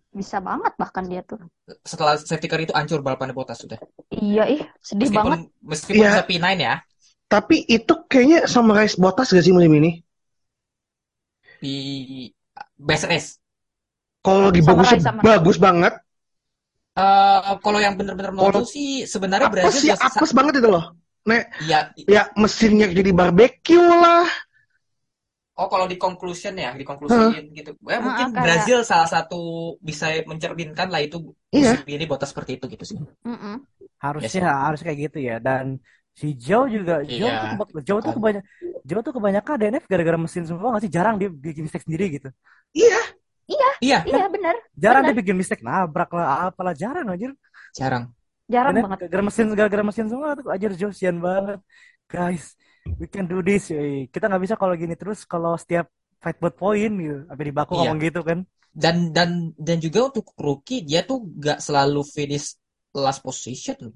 Bisa banget bahkan dia tuh. Setelah safety car itu hancur balapannya Bottas sudah. Iya ih, sedih banget. Meskipun meskipun Iya. bisa P9 ya Tapi itu kayaknya summarize Bottas gak sih musim ini? di best race. Kalau lagi bagus bagus banget. Eh, kalau yang benar-benar Kalau- sih sebenarnya Brazil ya, udah sisa- apes banget itu loh. Nek, Iya, ya mesinnya jadi barbecue lah. Oh, kalau di conclusion ya, di conclusion gitu. Ya, Ah, mungkin kayak- Brazil salah satu bisa mencerminkan lah itu Iya. ini Bottas seperti itu gitu sih. Mm-mm. Harusnya harus kayak gitu ya. Dan si Joe juga Joe Iya. tuh keba- Joe tuh kebanyak Joe tuh kebanyakan DNF gara-gara mesin semua nggak sih? Jarang dia bikin mistake sendiri gitu. Iya, Iya, Iya bener, Jarang Benar. dia bikin mistake nabrak lah apalah jarang anjir. jarang. jarang DNF banget. gara-gara mesin gara-gara mesin semua tuh anjir Joe sian banget. Guys, we can do this. yoi. Kita nggak bisa kalau gini terus kalau setiap fight buat poin gitu. Sampai di baku Iya. ngomong gitu kan. Dan dan dan juga untuk rookie dia tuh gak selalu finish last position loh.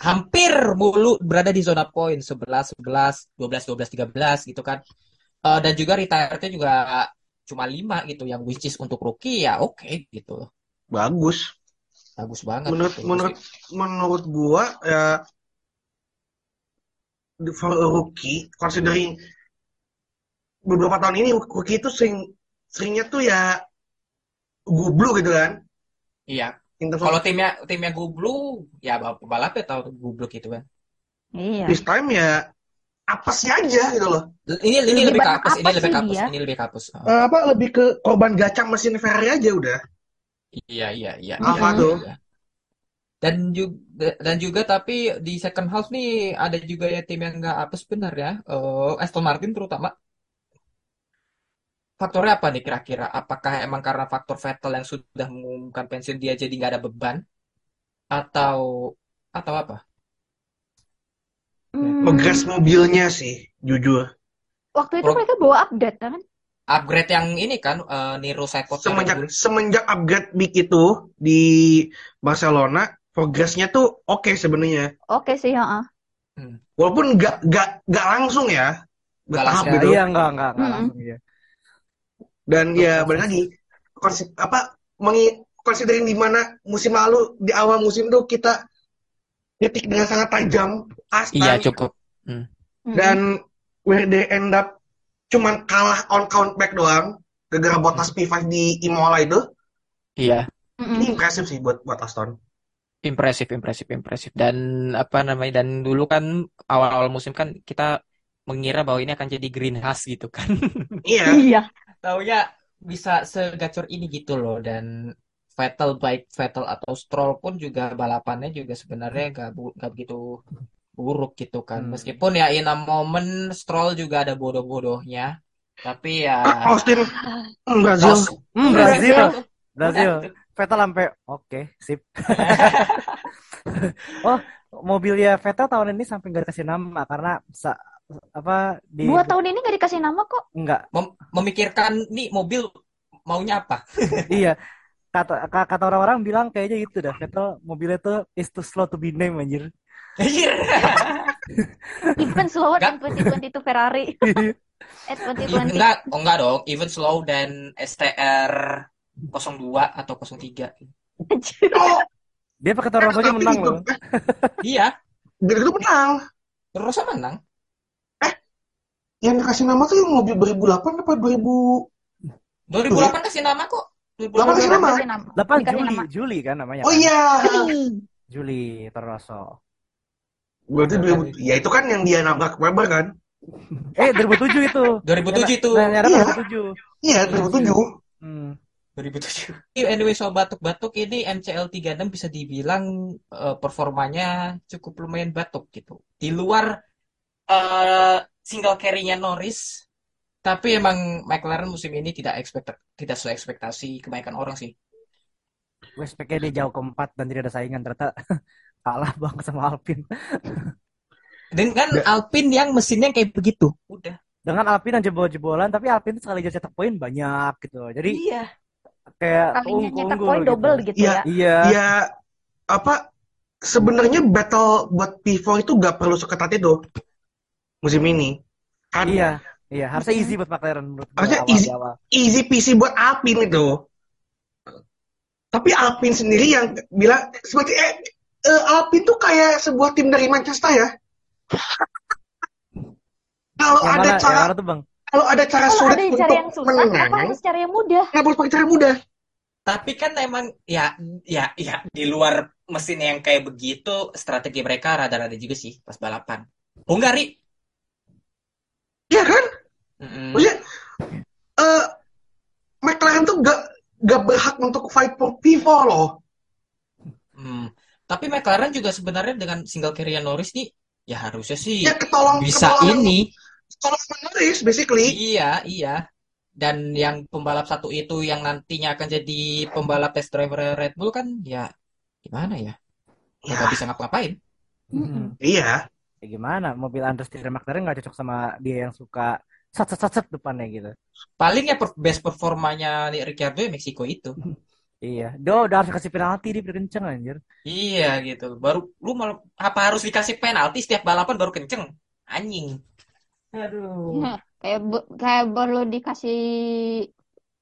Hampir mulu berada di zona poin 11 11 12 12 13 gitu kan. Eh, dan juga retire-nya juga cuma 5 gitu yang which is untuk rookie ya oke gitu. bagus. Bagus banget Menurut gitu. menurut menurut gua ya for a rookie, considering beberapa tahun ini rookie itu sering seringnya tuh ya gublu gitu kan. Iya, Kalau timnya timnya Gublu, ya balapnya tahu Gublu gitu kan. Iya. this time ya apesnya aja gitu loh. Ini ini Lebih lebih banyak kapus, ini apa lebih sih kapus, dia? ini lebih kapus. Oh, Eh, apa lebih ke korban gacang mesin Ferrari aja udah. iya iya iya. Apa iya, tuh? iya. Dan juga dan juga tapi di second half nih ada juga ya tim yang nggak apes benar ya. Eh, Aston Martin terutama. Faktornya apa nih kira-kira? Apakah emang karena faktor Vettel yang sudah mengumumkan pensiun dia jadi nggak ada beban? Atau atau apa? Hmm, Ngegas mobilnya sih, jujur. waktu itu Pro- mereka bawa update kan? Upgrade yang ini kan eh, Niro Semenjak semenjak upgrade big itu di Barcelona, progresnya tuh oke sebenarnya. Oke sih, ya. Walaupun nggak nggak nggak langsung ya, bertahap. Ya, gitu. iya enggak enggak enggak Mm-mm. langsung iya. Dan ya balik lagi, konsep apa mengi considering di mana musim lalu di awal musim tuh kita nyetik dengan sangat tajam, Aston Iya cukup. Mm-mm. dan where they end up cuman kalah on count back doang gara-gara Bottas P5 di Imola itu. Iya. Ini impresif sih buat buat Aston. Impresif, impresif, impresif. Dan apa namanya? Dan dulu kan awal-awal musim kan kita mengira bahwa ini akan jadi green house gitu kan. Iya. Iya. Taunya bisa segacor ini gitu loh. Dan Vettel baik Vettel atau Stroll pun juga balapannya juga sebenarnya nggak bu- nggak begitu buruk gitu kan. Hmm. Meskipun ya in a moment Stroll juga ada bodoh-bodohnya. Tapi ya Ah, Austin hmm, Brazil. Hmm, Brazil. Brazil. Vettel sampai oke, sip. oh, mobilnya Vettel tahun ini sampai nggak dikasih nama karena sa- apa di Dua tahun ini gak dikasih nama kok. enggak Mem- memikirkan nih mobil maunya apa? iya kata ka- kata orang-orang bilang kayaknya gitu dah Vettel mobilnya tuh is too slow to be named anjir Even slower Nggak. than 2022 Ferrari. Eh, Even- 2020. enggak, oh enggak dong. Even slow dan STR 02 atau 03. Anjir. Oh, dia pakai Toro Rosso menang itu, loh Iya, Dari itu menang. terus menang. Yang dikasih nama tuh yang mobil 2008 apa 2000? 2008 kasih nama kok. 2008 kasih nama? Dikasih nama. 8 Dikasih Juli nama. Juli kan namanya Oh iya. Juli Toro Rosso Berarti 2000. Ya itu kan yang dia nabrak Weber kan? eh 2007 itu 2007 itu. Nah, Iya. 2007 Iya, 2007. hmm. 2007. Anyway, soal batuk-batuk ini MCL 36 bisa dibilang eh, performanya cukup lumayan batuk gitu. Di luar eh, single carry-nya Norris, tapi emang McLaren musim ini tidak expect tidak sesuai ekspektasi kebanyakan orang sih. gue speknya dia jauh keempat dan tidak ada saingan ternyata kalah banget sama Alpine Dengan Alpine yang mesinnya kayak begitu. Udah. dengan Alpine yang jebol-jebolan tapi Alpine tuh sekali aja cetak poin banyak gitu jadi Iya. Kayak Kalinya unggul nyetak poin gitu. double gitu Iya. ya. iya Ya apa sebenarnya battle buat P4 itu gak perlu seketat itu musim ini. Kan iya iya harusnya easy buat McLaren menurut Harusnya awal easy. awal easy peasy buat Alpine itu. Tapi Alpine sendiri yang bilang seperti eh, eh, Alpine tuh kayak sebuah tim dari Manchester ya. Kalau Yang ada mana, yang cara mana tuh bang? Kalau ada cara Kalau sulit ada untuk cara yang susah, kenapa menang, harus cara yang mudah? nggak boleh pakai cara mudah. Tapi kan emang ya ya ya di luar mesin yang kayak begitu strategi mereka rada-rada juga sih pas balapan. Hungari. Iya kan? Maksudnya eh McLaren tuh gak gak berhak untuk fight for P4 loh. Hmm. Tapi McLaren juga sebenarnya dengan single carry Norris nih ya harusnya sih Ya ketolong bisa ketolong ini. Sama Norris basically. Iya, iya. Dan yang pembalap satu itu yang nantinya akan jadi pembalap test driver Red Bull kan ya gimana ya? Ya nggak bisa ngapa-ngapain. Hmm. Iya. Ya gimana? Mobil understeer McLaren nggak cocok sama dia yang suka sat sat sat sat depannya gitu. Paling ya per- best performanya Ricciardo ya Meksiko itu. Iya, dia udah harus kasih penalti dia biar kenceng anjir. Iya gitu. Baru lu malah apa harus dikasih penalti setiap balapan baru kenceng? Anjing. Aduh. Nah, kayak kayak perlu dikasih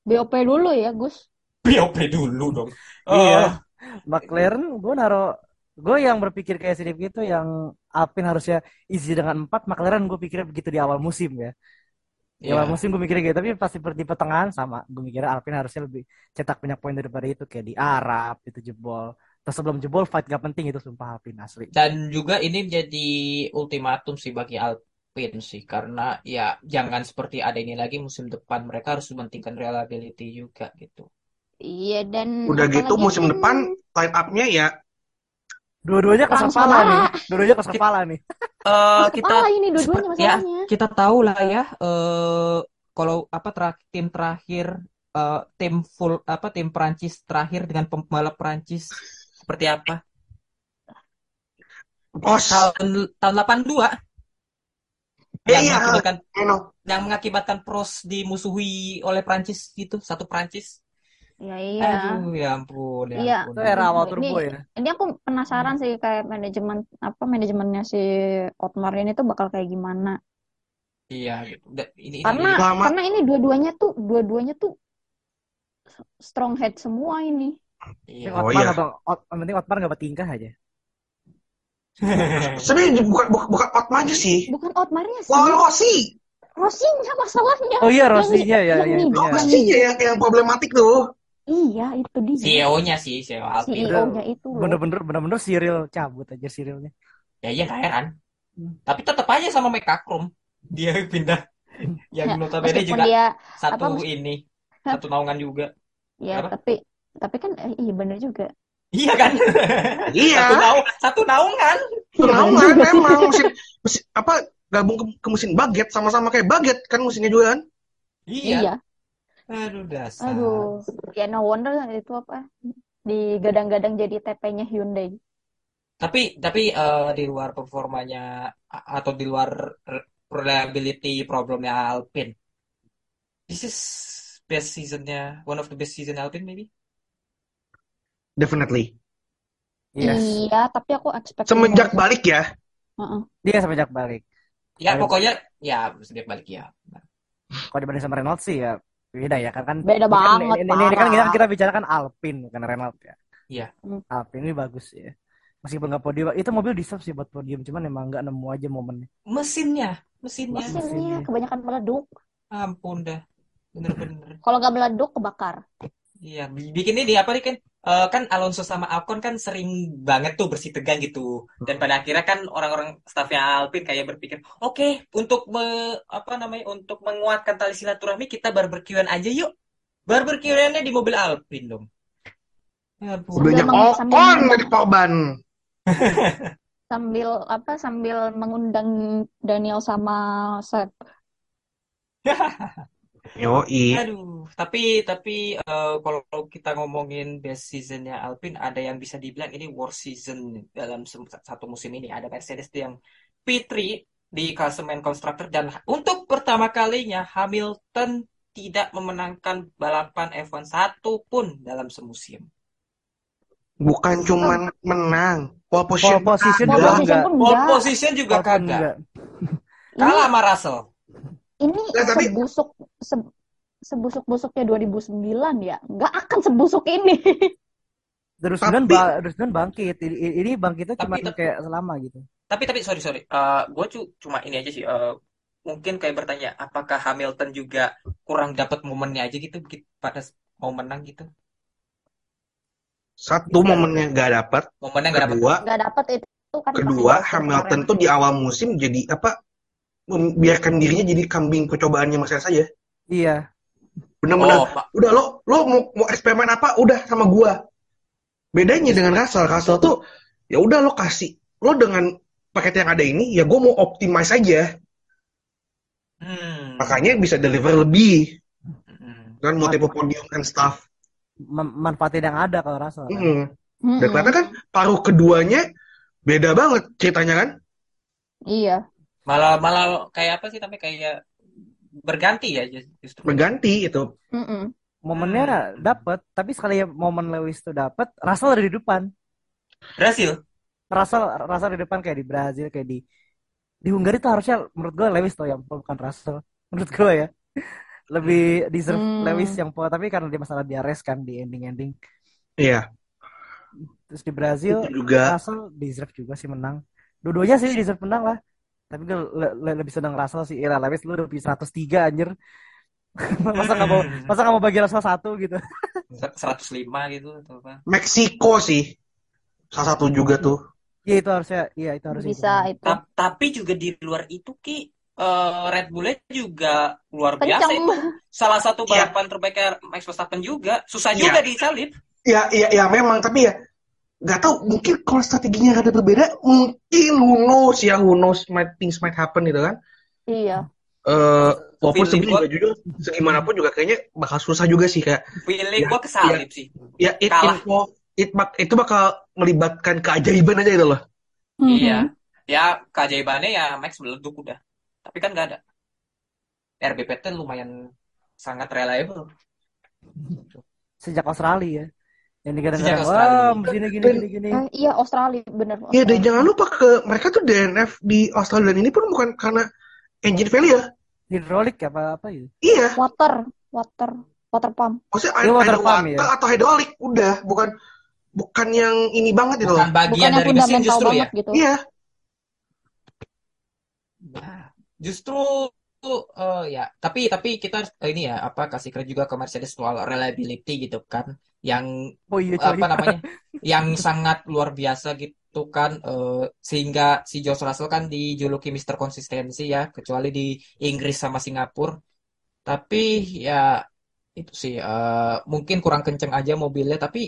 BOP dulu ya, Gus. BOP dulu dong. Iya. McLaren gue naro gue yang berpikir kayak Sidip gitu yang Alpine harusnya easy dengan 4 McLaren gue pikirnya begitu di awal musim ya di Iya. awal musim gue mikirnya gitu tapi pasti di pertengahan sama gue mikirnya Alpine harusnya lebih cetak banyak poin daripada itu kayak di Arab itu jebol terus sebelum jebol fight gak penting itu sumpah Alpine asli Dan juga ini menjadi ultimatum sih bagi Alpine sih karena ya jangan seperti ada ini lagi musim depan mereka harus mementingkan reliability juga gitu. Iya, dan Udah gitu musim kan depan line up-nya ya dua-duanya keras Langsung kepala lah. nih dua-duanya keras kepala nih Eh keras kita ini dua-duanya ya masalahnya. kita tahu lah ya eh kalau apa tim terakhir eh, tim full apa tim Prancis terakhir dengan pembalap Prancis seperti apa? pos. Tahun tahun 82 Ya, yang iya, mengakibatkan I know. yang mengakibatkan Prost dimusuhi oleh Prancis gitu, satu Prancis. Ya iya. Aduh, ya ampun, ya Iya. ampun. itu era awal Ini- turbo ya Ini aku penasaran sih kayak manajemen apa manajemennya si Otmar ini tuh bakal kayak gimana. Iya, gitu. Ini, ini, Karena ini- karena ini dua-duanya tuh dua-duanya tuh strong head semua ini. iya. Oh, Otmar iya. nggak bang Ot- penting Otmar nggak bertingkah aja Sebenarnya bukan bukan, bukan Otmanya sih. Bukan Otmarnya sih. Lawan Rossi. Rossi-nya masalahnya. oh iya Rossinya ya yang ya ya yang Rossi yang yang problematik tuh. Iya, itu dia. CEO-nya sih, CEO Alpine. CEO-nya itu loh. bener-bener bener-bener Cyril cabut aja Cyrilnya Ya iya nggak heran. Hmm. Tapi tetap aja sama Mekakrum. Dia pindah. Yang Ya, notabene juga dia satu apa, ini, satu naungan juga. ya Apa? tapi tapi kan eh, iya bener juga. Iya kan? Iya. Satu naung, satu naungan. Naungan memang mesin, mesin apa gabung ke, ke mesin baget sama-sama kayak baget kan mesinnya juga kan. Iya. Iya. Aduh dasar. Aduh, ya no wonder itu apa digadang-gadang jadi TP-nya Hyundai. Tapi tapi eh, di luar performanya atau di luar re- reliability problemnya Alpine. This is best seasonnya, one of the best season Alpine maybe. Definitely. yes Iya, tapi aku expect Semenjak balik ya. Heeh. dia semenjak balik Ya pokoknya ya setiap balik ya. kalau dibanding sama Renault sih ya beda ya kan kan Beda ini kan- banget, ini, ini, ini kan kita, kita bicarakan Alpine bukan Renault ya Iya. Hmm. Alpine ini bagus ya meskipun nggak podium itu mobil deserve sih buat podium cuman emang nggak nemu aja momennya Mesinnya, mesinnya. Mesin. Mesinnya kebanyakan meleduk. Ampun dah. Bener-bener. Kalau nggak meleduk kebakar. Iya, bi- bikin ini apa nih kan? Eh, kan Alonso sama Ocon kan sering banget tuh bersih tegang gitu. Dan pada akhirnya kan orang-orang stafnya Alpine kayak berpikir, oke, untuk me- apa namanya? Untuk menguatkan tali silaturahmi kita barbekyuan aja yuk. Barbekyuannya di mobil Alpine dong. Ya Ocon mengundang- dari korban. Sambil apa sambil mengundang Daniel sama Seth. Yoi. Aduh, tapi tapi eh, kalau kita ngomongin best seasonnya Alpine, ada yang bisa dibilang ini worst season dalam satu musim ini. Ada Mercedes yang P3 di klasemen konstruktor dan untuk pertama kalinya Hamilton tidak memenangkan balapan F1 satu pun dalam semusim. Bukan cuman menang. Pole pole position. Pole juga position pun Pole position juga kagak. Kalah sama Russell. Ini Nah, tapi- sebusuk se- sebusuk-busuknya 2009 ya. Nggak akan sebusuk ini. 2009 Tapi- ba 2009 bangkit. Ini, bangkitnya Tapi- cuma tapi- kayak selama gitu. Tapi tapi sorry sorry, gue cuma ini aja sih. eh, mungkin kayak bertanya, apakah Hamilton juga kurang dapat momennya aja gitu pada mau menang gitu? Satu momennya nggak dapat, Momennya nggak dapat. kedua Nggak dapet itu kan kedua Hamilton keren. tuh di awal musim jadi apa membiarkan dirinya jadi kambing percobaannya Mercedes saja Iya. benar-benar Oh, Pak. udah lo lo mau, mau eksperimen apa udah sama gua bedanya dengan Russell Russell tuh ya udah lo kasih lo dengan paket yang ada ini ya gua mau optimize aja Hmm. makanya bisa deliver lebih Hmm. dengan multiple podium and stuff Mem- manfaatin yang ada kalau Russell. kan. Mm. Mm-mm. dan ternyata kan paruh keduanya beda banget ceritanya kan Iya. Malah malah kayak apa sih tapi kayak berganti ya justru. berganti itu Mm-mm. Momennya dapet, tapi sekali momen Lewis itu dapet, Russell ada di depan. Berhasil. Russell Russell di depan kayak di Brazil kayak di di Hungari tuh harusnya menurut gue Lewis tuh yang bukan Russell menurut gue ya lebih deserve Hmm. Lewis yang po tapi karena dia masalah diares kan di ending ending iya terus di Brazil itu juga Russell deserve juga sih menang dua-duanya sih deserve menang lah tapi gue le- le- lebih senang Russell sih Ira Lewis lu udah bisa 103 anjir masa nggak mau Hmm. masa nggak mau bagi Russell satu gitu 105 gitu atau apa. Meksiko sih salah satu juga tuh ya itu harusnya iya itu harusnya Bisa itu. Ta- tapi juga di luar itu Ki eh, Red Bull juga luar biasa Kenceng. itu. Salah satu Iya. balapan terbaiknya Max Verstappen juga. Susah Iya. juga disalip. Ya, ya, ya memang tapi ya nggak tahu mungkin kalau strateginya rada berbeda mungkin who knows ya who knows might things might happen gitu kan Iya. eh walaupun sebenarnya juga jujur segimanapun juga kayaknya bakal susah juga sih kayak Feeling Ya, gua kesalip sih. ya it, Kalah. info- it bak- itu bakal melibatkan keajaiban aja gitu loh Iya. Ya keajaibannya ya Max meleduk udah. Tapi kan nggak ada. RBPT lumayan sangat reliable. sejak Australia ya yang Australia. wah mesinnya gini gini gini Eh, iya Australia bener. ya dan jangan lupa ke mereka tuh DNF di Australia dan ini pun bukan karena engine failure hidrolik apa apa gitu iya Water, water, water pump. maksudnya Iya, ada water water pump, ya. atau hidrolik udah bukan bukan yang ini banget gitu loh Bukan bagian Bukan yang dari mesin justru ya. gitu. iya Nah, justru eh, ya, tapi tapi kita harus- eh, ini ya apa kasih kredit juga ke Mercedes soal reliability gitu kan, yang oh iya apa namanya, yang sangat luar biasa gitu kan, eh, sehingga si George Russell kan dijuluki Mister Konsistensi ya, kecuali di Inggris sama Singapura. Tapi ya itu sih eh, mungkin kurang kenceng aja mobilnya, tapi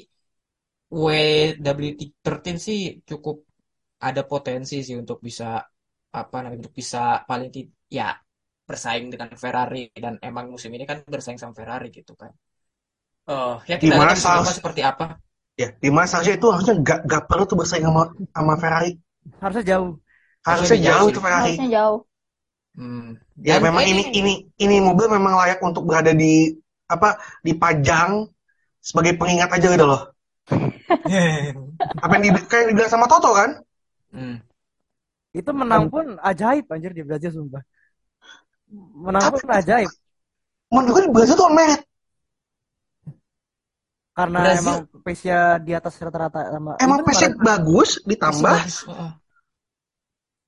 WWT13 sih cukup ada potensi sih untuk bisa apa namanya untuk bisa paling ya bersaing dengan Ferrari dan emang musim ini kan bersaing sama Ferrari gitu kan. Eh ya kita lihat Sals? seperti apa. ya di mana seharusnya itu harusnya nggak nggak perlu tuh bersaing sama sama Ferrari harusnya jauh harusnya Harusnya jauh itu sih. Ferrari Harusnya jauh. Hmm. ya Dan memang ini ini ini mobil memang layak untuk berada di apa dipajang sebagai pengingat aja gitu loh apa yang di, kayak dibilang sama Toto kan Hmm. itu menang pun ajaib anjir di Brazil sumpah menang pun ajaib menurut gue di Brazil tuh merit karena Brazil- emang pace-nya di atas rata-rata sama emang itu pace malah- bagus ditambah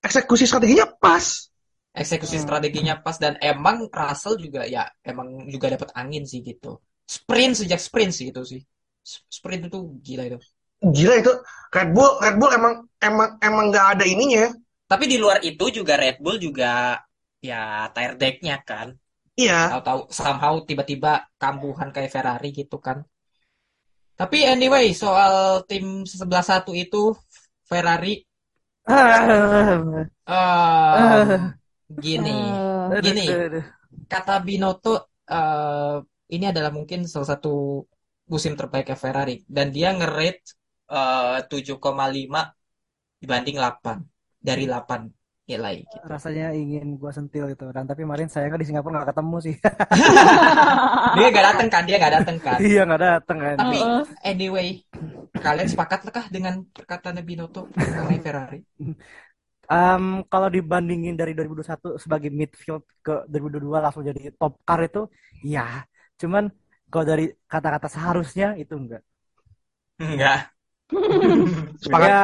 eksekusi strateginya pas Eksekusi Hmm. strateginya pas dan emang Russell juga ya emang juga dapat angin sih gitu. Sprint sejak sprint sih itu sih. Sprint itu gila itu. gila itu Red Bull Red Bull emang emang emang nggak ada ininya Tapi di luar itu juga Red Bull juga ya tire decknya kan. iya Tahu-tahu somehow tiba-tiba kambuhan kayak Ferrari gitu kan. Tapi anyway, soal tim sebelah satu itu Ferrari. Em, gini, Gini. kata Binotto eh, ini adalah mungkin salah satu musim terbaiknya Ferrari. Dan dia nge-rate eh, 7,5 dibanding 8 dari 8 nilai gitu. rasanya ingin gua sentil gitu kan tapi kemarin sayangnya di Singapura nggak ketemu sih Dia nggak datang kan, dia nggak datang kan. iya nggak datang kan Tapi anyway, kalian sepakat kah dengan perkataan Binotto mengenai Ferrari? Em, kalau dibandingin dari 2021 sebagai midfield ke 2022 langsung jadi top car itu ya cuman kalau dari kata-kata seharusnya itu enggak Enggak. Sepakat. Ya,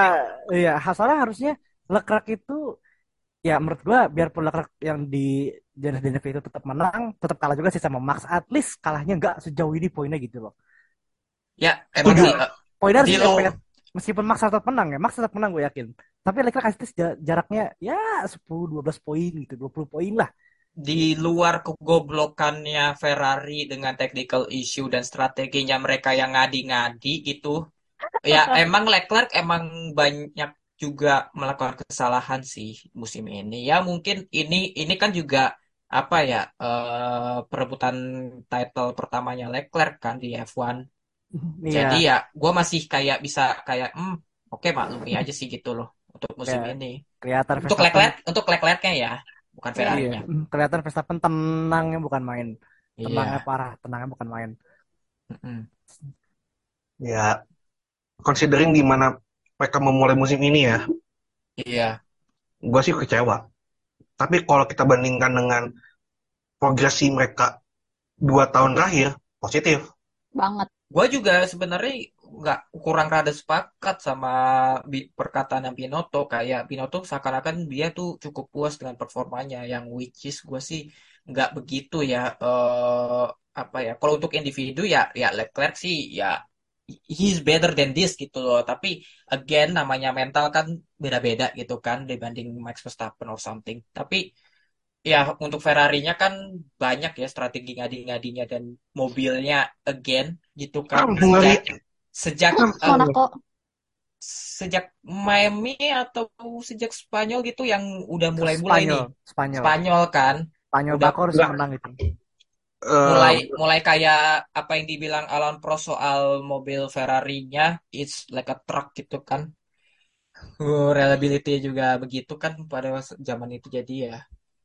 iya, soalnya harusnya Leclerc itu ya menurut gua biarpun Leclerc yang di jenis DNF itu tetap menang, tetap kalah juga sih sama Max. At least kalahnya nggak sejauh ini poinnya gitu loh. Ya, emang sih. Poinnya harus low-. Meskipun Max tetap menang ya, Max tetap menang gue yakin. Tapi Leclerc ja- jaraknya ya 10 12 poin gitu, 20 poin lah. di luar kegoblokannya Ferrari dengan technical issue dan strateginya mereka yang ngadi-ngadi gitu. Ya, emang Leclerc emang banyak juga melakukan kesalahan sih musim ini. Ya, mungkin ini ini kan juga apa ya eh, perebutan title pertamanya Leclerc kan di F1. Iya. Jadi ya, gue masih kayak bisa kayak, hmm, oke maklumi aja sih gitu loh untuk musim Ya, ini. kelihatan Untuk Leclerc, untuk Leclerc-nya ya, bukan iya, Ferrari-nya. kelihatan Verstappen tenangnya bukan main. Iya. Tenangnya parah, tenangnya bukan main. Mm-mm. Ya, considering gimana mereka memulai musim ini ya, Iya. gue sih kecewa. Tapi kalau kita bandingkan dengan progresi mereka dua tahun terakhir, positif. Banget. Gue juga sebenarnya nggak kurang rada sepakat sama bi- perkataan yang Binotto. Kayak Binotto seakan-akan dia tuh cukup puas dengan performanya. Yang which is gue sih nggak begitu ya. eh apa ya? Kalau untuk individu ya, ya Leclerc sih ya he's better than this gitu loh. Tapi again namanya mental kan beda-beda gitu kan dibanding Max Verstappen or something. Tapi ya untuk Ferrari-nya kan banyak ya strategi ngadi-ngadinya dan mobilnya again gitu kan mulai sejak sejak Monaco. sejak Miami atau sejak Spanyol gitu yang udah mulai-mulai nih Spanyol, Spanyol. Kan Spanyol Udah- harus udah. menang itu. Eh, mulai mulai kayak apa yang dibilang Alan Prost soal mobil Ferrari-nya it's like a truck gitu kan Uh, reliability juga begitu kan pada zaman itu jadi ya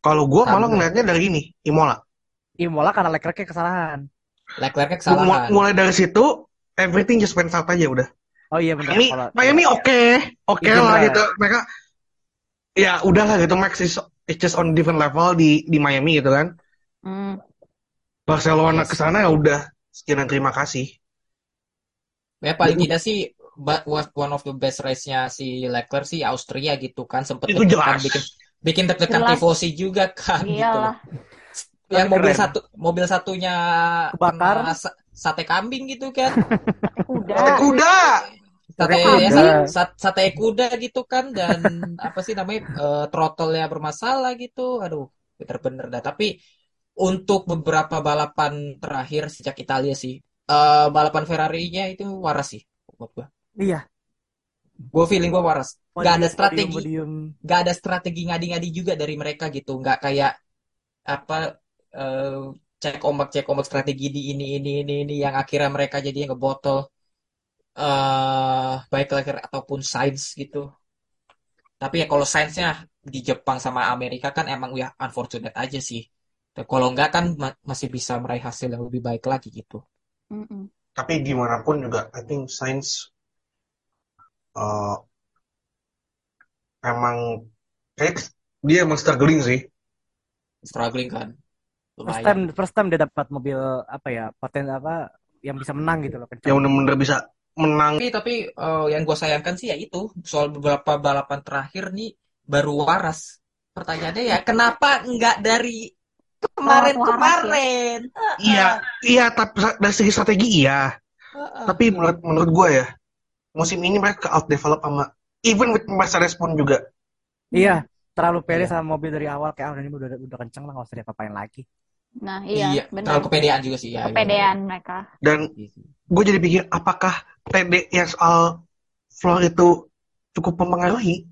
kalau gue malah ngeliatnya dari ini, Imola. Imola karena Leclerc kesalahan. Leclerc-nya kesalahan Mulai dari situ, everything just went south aja udah. Oh iya benar. Miami, Kalau- Miami oke, oke Iya, lah bener. gitu. Mereka, ya udahlah gitu. Max is, is just on different level di di Miami gitu kan. Hmm. Barcelona ke sana ya udah. Sekian dan terima kasih. Ya paling tidak sih but was one of the best race-nya si Leclerc sih Austria gitu kan sempet Itu jelas. bikin bikin deg-degan tifosi juga kan gitu loh. Iyalah. Yang Tapi mobil keren. satu mobil satunya Kebakar. sate kambing gitu kan. Kuda. Sate kuda. Sate Sate ya, kuda. sa- sate kuda gitu kan dan apa sih namanya eh, throttle-nya bermasalah gitu. Aduh, bener-bener dah. Tapi untuk beberapa balapan terakhir sejak Italia sih eh, balapan Ferrari-nya itu waras sih buat gua. Iya. Gue feeling gue waras. Gak ada Podium, strategi, podium, gak ada strategi ngadi-ngadi juga dari mereka gitu. Gak kayak apa eh, cek ombak cek ombak strategi di ini ini ini ini yang akhirnya mereka jadi ngebotol eh baik Leclerc ataupun Sainz gitu. Tapi ya kalau Sainz-nya di Jepang sama Amerika kan emang ya unfortunate aja sih. Dan kalau enggak kan ma- masih bisa meraih hasil yang lebih baik lagi gitu. Mm-mm. Tapi gimana pun juga, I think Sainz uh, emang kayak dia emang struggling sih. Struggling kan. First time, first time dia dapat mobil apa ya, poten apa yang bisa menang gitu loh. kencang. Yang bener-bener bisa menang. Tapi tapi eh, yang gue sayangkan sih ya itu soal beberapa balapan terakhir nih baru waras. Pertanyaannya ya kenapa nggak dari kemarin-kemarin? Iya, iya. Tapi dari segi strategi iya. Heeh. Tapi menurut menurut gue ya, musim ini mereka out develop sama even with Mercedes pun juga. Iya, terlalu pede Iya. sama mobil dari awal kayak ah udah ini udah udah kenceng lah nggak usah diapa-apain lagi. Nah, Iya, iya, benar. terlalu kepedean juga sih ya. Kepedean mereka. Dan Iya gue jadi pikir apakah TD yang soal floor itu cukup mempengaruhi?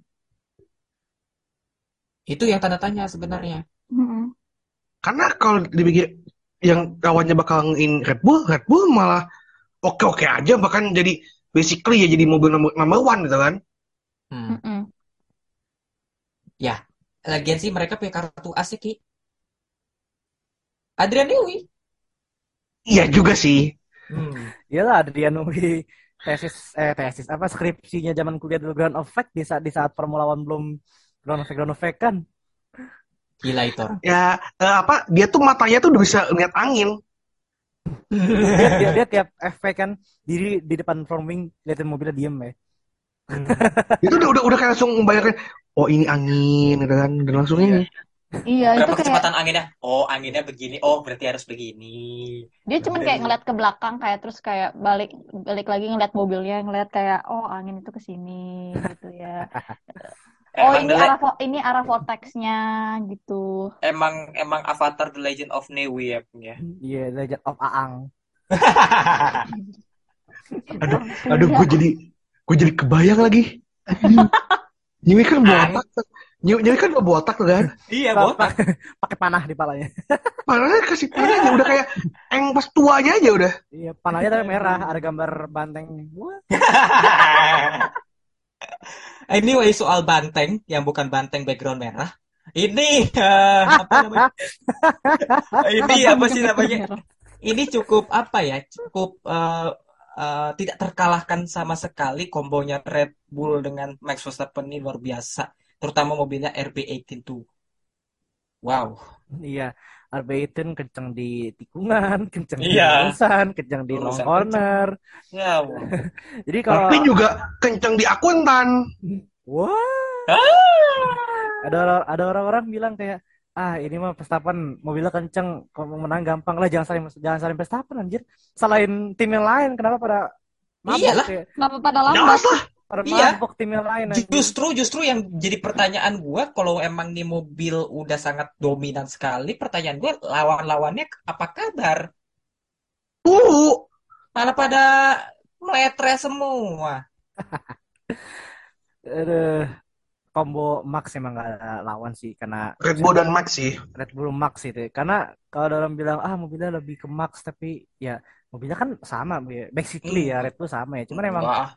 Itu yang tanda tanya sebenarnya. Karena kalau dipikir yang kawannya bakal in Red Bull, Red Bull malah oke-oke aja bahkan jadi basically ya jadi mobil number, number one gitu kan. Hmm. Mm-mm. Lagian sih mereka punya kartu asik Ki. Adrian Newey. Iya juga sih. Hmm. Iyalah Adrian Newey tesis eh tesis apa skripsinya zaman kuliah dulu ground of fact di saat di saat Formula One belum ground of fact ground of fact kan. Gila itu. Ya eh, apa dia tuh matanya tuh udah bisa lihat angin. dia, dia, dia tiap efek kan diri di depan front wing liatin mobilnya diem ya Itu udah udah udah kayak langsung membayangkan oh ini angin gitu kan dan langsung Iya. ini. Iya, itu Berapa kayak kecepatan anginnya? Oh, anginnya begini. Oh, berarti harus begini. dia cuman kayak ngeliat ke belakang kayak terus kayak balik balik lagi ngeliat mobilnya ngeliat kayak oh angin itu ke sini gitu ya. Oh Emang ini the Le- arah ini arah vortexnya gitu. emang emang Avatar The Legend of Newi ya punya. iya Legend of Aang Aduh, aduh ya. gue jadi gue jadi kebayang lagi. Nyewi kan botak. Nyewi kan botak tuh kan. Iya, botak. pa- pakai panah di palanya Padahal kasih panahnya udah kayak eng pas tuanya aja udah. iya panahnya tapi merah ada gambar banteng Wah. Anyway, soal banteng yang bukan banteng background merah. Ini eh, apa namanya? Ini apa sih namanya? Ini cukup apa ya? Cukup eh, eh, tidak terkalahkan sama sekali kombonya Red Bull dengan Max Verstappen ini luar biasa. Terutama mobilnya RB18 tuh. Wow. iya RB18 kenceng di tikungan kenceng di Iya. lurusan kenceng di long corner Ya, jadi kalau Tapi juga kenceng di akuntan. wah ada orang- ada orang-orang bilang kayak ah ini mah Verstappen mobilnya kenceng kalau mau menang gampang lah jangan saling jangan saling Verstappen anjir salahin tim yang lain kenapa pada mabok Iyalah. ya? Kenapa pada lambat? Jelas lah. Iya. tim yang lain anjir. Justru justru yang jadi pertanyaan gua kalau emang nih mobil udah sangat dominan sekali, pertanyaan gua lawan-lawannya apa kabar? Tuh. Malah pada meletre semua. Aduh, combo Max emang gak ada lawan sih karena Red Bull dan Max sih. Red Bull Max itu karena kalau orang bilang ah mobilnya lebih ke Max tapi ya mobilnya kan sama ya. basically ya Red Bull sama ya cuman emang Wah,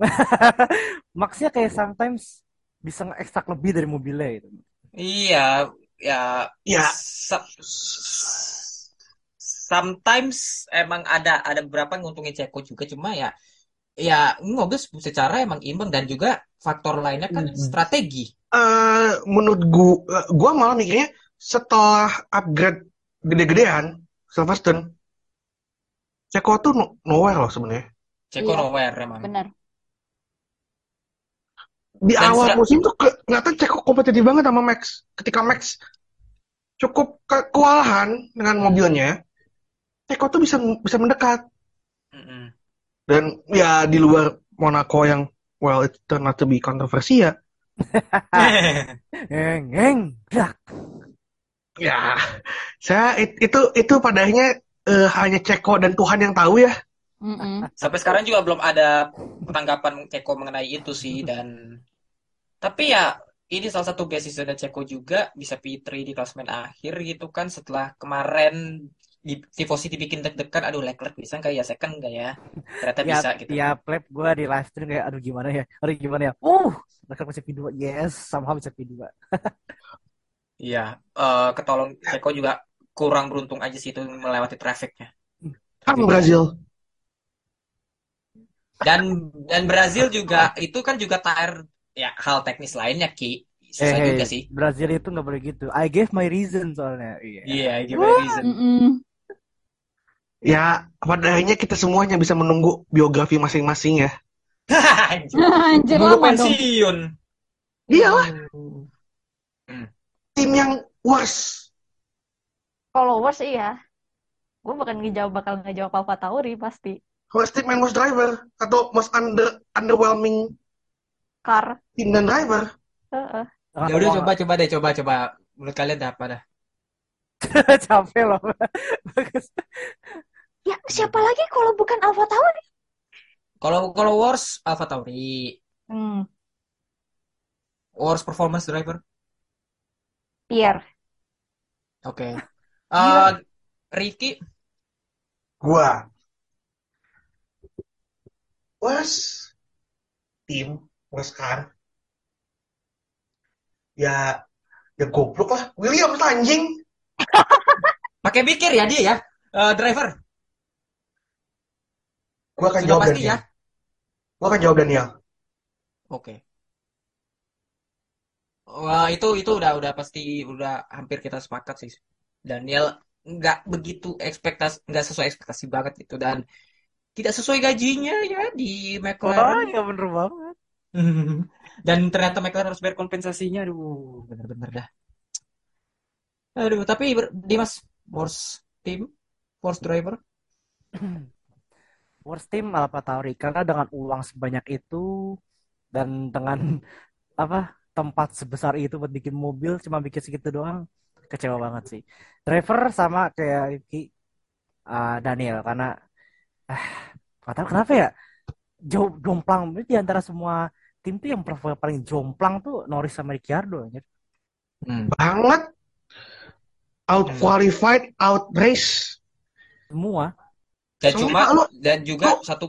Maxnya kayak sometimes bisa nge-extract lebih dari mobilnya gitu iya, ya, Ya. some- sometimes emang ada ada beberapa nguntungin Ceko juga cuma ya ya mobil secara emang imbang dan juga faktor lainnya kan Hmm. strategi. eh menurut gua, gua malah mikirnya setelah upgrade gede-gedean Silverstone, Ceko tuh no- nowhere loh sebenarnya. Ceko Iya. nowhere emang. Bener. Di Dan awal se- musim tuh ke- kelihatan Ceko kompetitif banget sama Max. Ketika Max cukup ke- kewalahan dengan mobilnya, Ceko tuh bisa bisa mendekat. Mm-mm. Dan ya di luar Monaco yang well it turned out to be kontroversi ya. ngeng Ya, saya it- itu itu padanya eh, hanya Ceko dan Tuhan yang tahu ya. Mm-mm. Sampai sekarang juga belum ada tanggapan Ceko mengenai itu sih dan tapi ya ini salah satu beasiswa dari Ceko juga bisa P3 di klasemen akhir gitu kan setelah kemarin di tifosi dibikin deg-degan aduh Leclerc bisa nggak ya second nggak ya? Ternyata tiap bisa gitu. tiap lap gue di live stream kayak aduh gimana ya? Aduh gimana ya? Uh mereka bisa P2 yes somehow bisa P2 iya eh, ketolong Ceko juga kurang beruntung aja sih itu melewati trafficnya. Kan Brazil. dan dan Brazil juga itu kan juga tire ya hal teknis lainnya Ki susah eh juga sih Brazil itu nggak boleh gitu I gave my reason soalnya iya iya gimana reason Mm-mm. Ya, pada akhirnya kita semuanya bisa menunggu biografi masing-masing ya. Anjir. Anjir pensiun. Iyalah, Hmm. tim yang worst. Followers iya. Gue bakal ngejawab bakal ngejawab Alfa Tauri pasti. Worst team and worst driver. Atau most under underwhelming Car. tim dan driver. Heeh. Jangan Ya udah coba coba deh coba coba menurut kalian apa dah? capek loh bagus Ya siapa lagi kalau bukan Alfa Tauri? Kalau kalau worst Alfa Tauri, Hmm. worst performance driver. Pierre. Oke. Eh Ricky, Gua. Worst tim, worst car. Ya, ya goblok lah. Williams lah, anjing. pakai mikir ya dia ya. Eh, driver, Gua akan sudah jawab pasti Daniel. ya. Gua akan jawab Daniel. Oke. Wah, itu itu udah udah pasti udah hampir kita sepakat sih. Daniel nggak begitu ekspektasi nggak sesuai ekspektasi banget gitu dan tidak sesuai gajinya ya di Oh McLaren ya bener banget. dan ternyata McLaren harus bayar kompensasinya aduh bener-bener dah aduh tapi Dimas worst team worst driver Worst team AlphaTauri karena dengan uang sebanyak itu dan dengan apa tempat sebesar itu buat bikin mobil cuma bikin segitu doang kecewa banget sih. Driver sama kayak uh, Daniel karena ah kenapa ya jauh jomplang di antara semua tim tuh yang paling jomplang tuh Norris sama Ricciardo anjir. Hmm. Banget. Out qualified, out race. Semua. dan Soalnya cuma kalau- dan juga lu- satu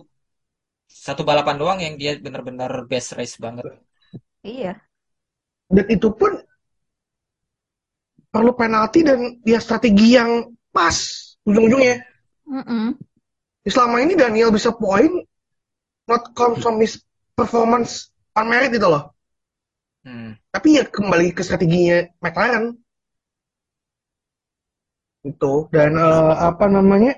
satu balapan doang yang dia benar-benar best race banget Iya. Dan itu pun perlu penalti dan ya strategi yang pas ujung-ujungnya. Mm-mm. Selama ini Daniel bisa poin not comes from his performance on merit itu loh. Hmm. Tapi ya kembali ke strateginya McLaren. Itu dan eh, apa namanya?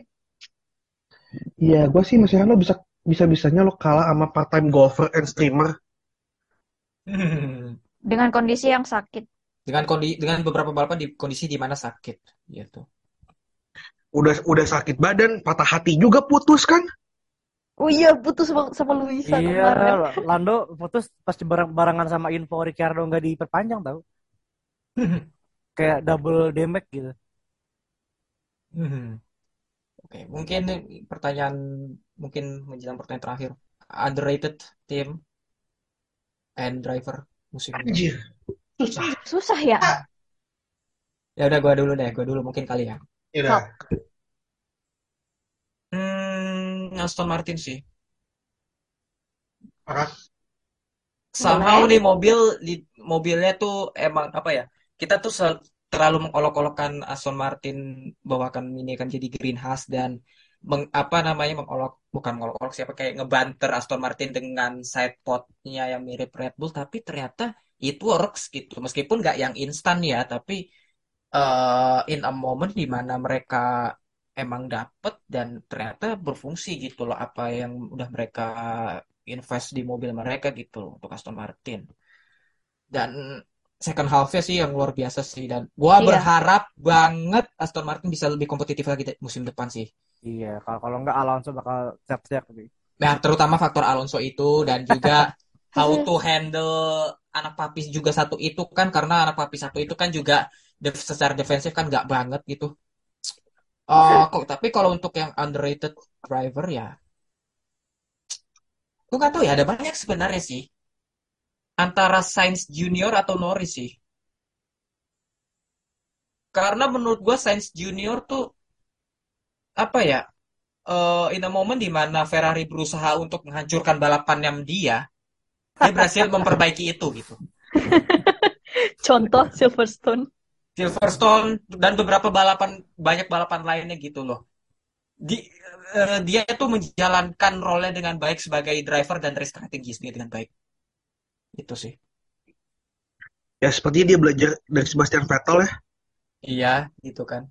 Ya gue sih masih lo bisa bisa bisanya lo kalah sama part time golfer and streamer. Dengan kondisi yang sakit. dengan kondi dengan beberapa balapan di kondisi di mana sakit gitu Udah udah sakit badan, patah hati juga putus kan? Oh iya, putus sama, sama Luisa Iya, kemarin. Lando putus pas bareng barengan sama info Ricciardo nggak diperpanjang tau. Kayak double damage gitu. Hmm. Oke, mungkin pertanyaan mungkin menjelang pertanyaan terakhir. Underrated team and driver musim ini. Anjir, susah. Susah ya. Ya udah gua dulu deh, gua dulu mungkin kali ya. Ya udah. Aston Martin sih. Parah. Somehow nih mobil di mobilnya tuh emang apa ya? Kita tuh sel- terlalu mengolok-olokkan Aston Martin bahwa akan ini akan jadi greenhouse dan meng, apa namanya mengolok bukan mengolok-olok siapa kayak ngebanter Aston Martin dengan side podnya yang mirip Red Bull tapi ternyata it works gitu meskipun nggak yang instan ya tapi eh, in a moment di mana mereka emang dapet dan ternyata berfungsi gitu loh apa yang udah mereka invest di mobil mereka gitu loh untuk Aston Martin dan second half-nya sih yang luar biasa sih dan gua Iya. berharap banget Aston Martin bisa lebih kompetitif lagi musim depan sih Iya, kalau kalau nggak Alonso bakal nih. nah terutama faktor Alonso itu dan juga how to handle anak papis juga satu itu kan karena anak papis satu itu kan juga def- secara defensif kan nggak banget gitu Oh, kok tapi kalau untuk yang underrated driver ya, gue nggak tahu ya. Ada banyak sebenarnya sih. Antara Sainz Junior atau Norris sih. Karena menurut gue Sainz Junior tuh apa ya? eh in a moment di mana Ferrari berusaha untuk menghancurkan balapannya dia, dia berhasil memperbaiki itu gitu. Contoh Silverstone. Silverstone dan beberapa balapan banyak balapan lainnya gitu loh. Di, eh, dia itu menjalankan role dengan baik sebagai driver dan race strategisnya dengan baik. Itu sih. Ya sepertinya dia belajar dari Sebastian Vettel ya Iya, gitu kan.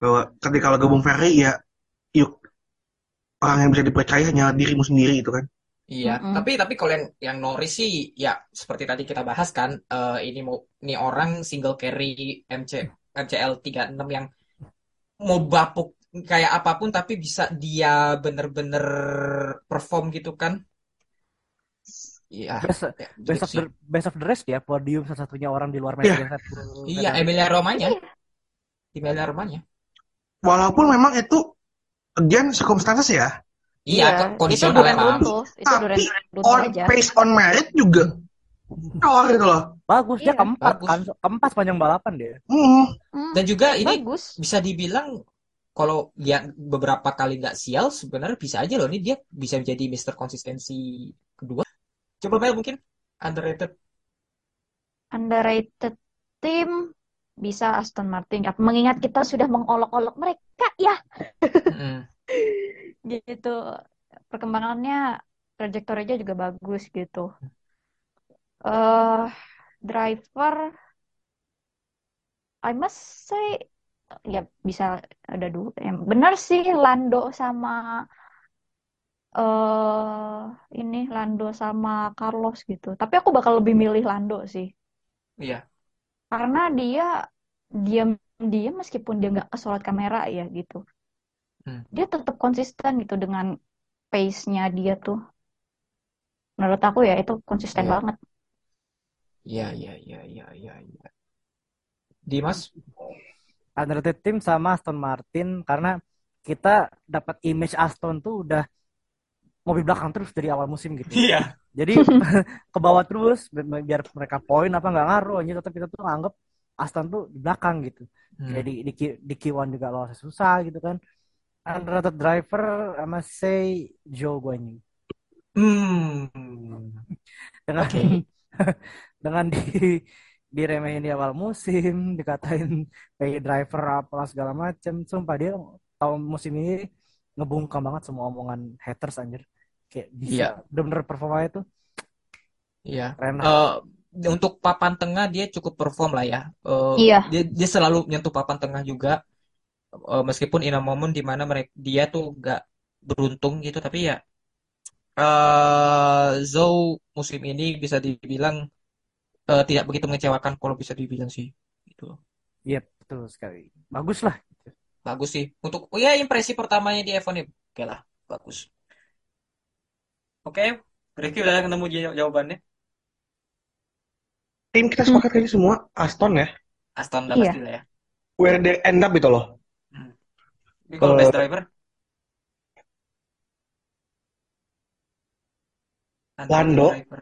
bahwa ketika kalau gabung Ferrari ya yuk orang yang bisa dipercaya hanya dirimu sendiri itu kan. Iya, Mm-mm. tapi tapi kalau yang yang Norris sih ya seperti tadi kita bahas kan eh, ini mau ini orang single carry MC MCL 36 yang mau bapuk kayak apa pun tapi bisa dia bener-bener perform gitu kan. Iya, Best, ya, best of the best of the rest ya, podium satu-satunya orang di luar Iya. Red Bull. Iya, Ferrari. Emilia Romanya. Emilia Romanya. Walaupun memang itu again circumstances ya. Iya, itu kondisional duren emang. runtuh. Itu duren Tapi runtuh on aja. pace on merit juga keluar gitu loh. Bagus dia Iya. keempat Bagus. kan, keempat sepanjang balapan dia. Hmm. Hmm, Dan juga ini bagus. bisa dibilang kalau dia beberapa kali nggak sial, sebenarnya bisa aja loh. Ini dia bisa menjadi Mister Konsistensi kedua. Coba Mel mungkin underrated. Underrated tim bisa Aston Martin. Ya, Mengingat kita sudah mengolok-olok mereka ya. Mm-mm. Gitu. Perkembangannya trajektorinya juga bagus gitu. eh driver I must say ya bisa ada dua. Yang benar sih Lando sama eh ini Lando sama Carlos gitu. Tapi aku bakal lebih milih Lando sih. Iya. Karena dia diam dia meskipun dia nggak kesorot kamera ya gitu. Hmm. Dia tetap konsisten gitu dengan pace-nya dia tuh. Menurut aku ya itu konsisten Iya. banget. Iya, iya, iya, iya, iya, iya. Dimas? Underrated team sama Aston Martin karena kita dapat image Aston tuh udah mobil belakang terus dari awal musim gitu. Iya. Jadi ke bawah terus bi- biar mereka poin apa nggak ngaruh aja tetap kita tuh nganggep Aston tuh di belakang gitu. Hmm. Kayak di, di, di Q1 juga lolos susah gitu kan. Underrated driver I must say Joe Guanyu. Hmm. Dengan Oke. dengan di diremehin di awal musim, dikatain pay driver apa segala macem. Sumpah dia tahun musim ini ngebungkam banget semua omongan haters anjir. Kayak bisa Iya. bener-bener performanya tuh Iya. keren lah. Eh, untuk papan tengah dia cukup perform lah ya. Eh, Iya. dia, dia selalu nyentuh papan tengah juga. Eh, meskipun in a moment di mana mereka dia tuh gak beruntung gitu, tapi ya eh Zhou musim ini bisa dibilang eh, tidak begitu mengecewakan kalau bisa dibilang sih. Gitu. Iya betul sekali. Bagus lah. Bagus sih. Untuk oh ya impresi pertamanya di F1 ini. Oke lah, bagus. Oke, Ricky udah nemu jaw- jawabannya. Tim kita sepakat kayaknya semua Aston ya. Aston udah Iya. pasti lah ya. Where they end up itu loh. Kalau best driver? Lando. driver.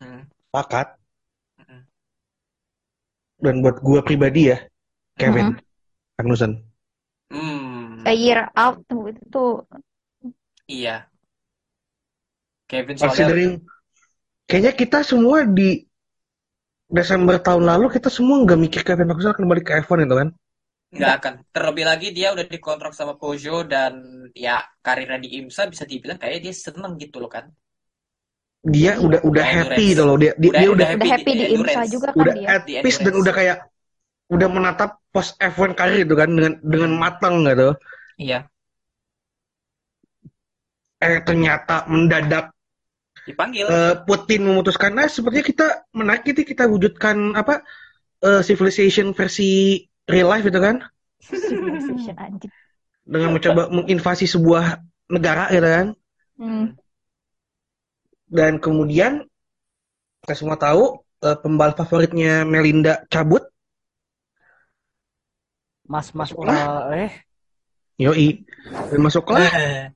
Hmm. Sepakat. Mm-mm. Dan buat gua pribadi ya, Kevin Magnussen. Hmm. A year out tuh itu Iya. Kevin soalnya Considering kayaknya kita semua di Desember tahun lalu kita semua nggak mikir Kevin Magnussen akan kembali ke F1 itu kan. Nggak akan. Terlebih lagi dia udah dikontrak sama Peugeot dan ya karirnya di IMSA bisa dibilang kayak dia seneng gitu loh kan. Dia udah udah Di happy endurance. loh. Dia dia, Udah dia udah udah udah happy di IMSA endurance. juga kan udah dia. at Di peace dan udah kayak udah menatap post F1 karir itu kan dengan dengan matang gitu. Iya, Eh ternyata mendadak dipanggil. eh, Putin memutuskan nah sepertinya kita menarik kita wujudkan apa eh, civilization versi real life gitu kan? Civilization anjing. dengan mencoba menginvasi sebuah negara gitu kan? Hmm. dan kemudian kita semua tahu eh, pembalap favoritnya Melinda cabut. Mas-mas Masuklah. eh yoi. Dan masuklah Eh,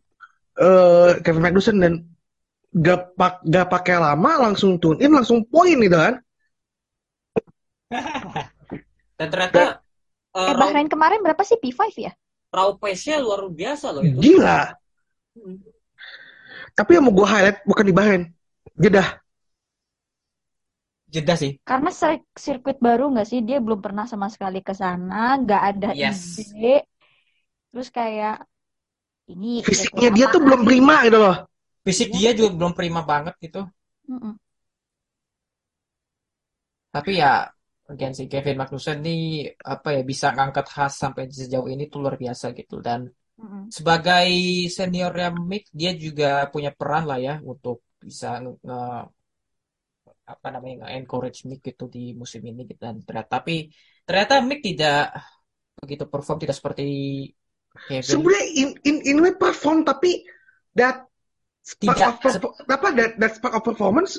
eh, Kevin Magnussen dan gak, pak, gak pakai lama langsung tune in langsung poin gitu kan? Dan ternyata eh, Eh raw, Bahrain kemarin berapa sih P5 ya? raw pace-nya luar biasa loh itu. gila Hmm. tapi yang mau gue highlight bukan di Bahrain Jeddah Jeddah sih. Karena sir- sirkuit baru nggak sih? Dia belum pernah sama sekali ke sana, nggak ada Yes. ide. Terus kayak ini fisiknya dia tuh belum prima gitu loh Fisik dia juga belum prima banget gitu. Mm-mm. Tapi ya, again sih Kevin Magnussen nih apa ya bisa ngangkat khas sampai sejauh ini tuh luar biasa gitu. Dan Mm-mm. sebagai seniornya Mick dia juga punya peran lah ya untuk bisa nge, nge- apa namanya nge-encourage Mick gitu di musim ini gitu. Dan ternyata tapi ternyata Mick tidak begitu perform tidak seperti Kevin. sebenarnya in, in, in way perform tapi that spark Tidak of perfor- apa that, that spark of performance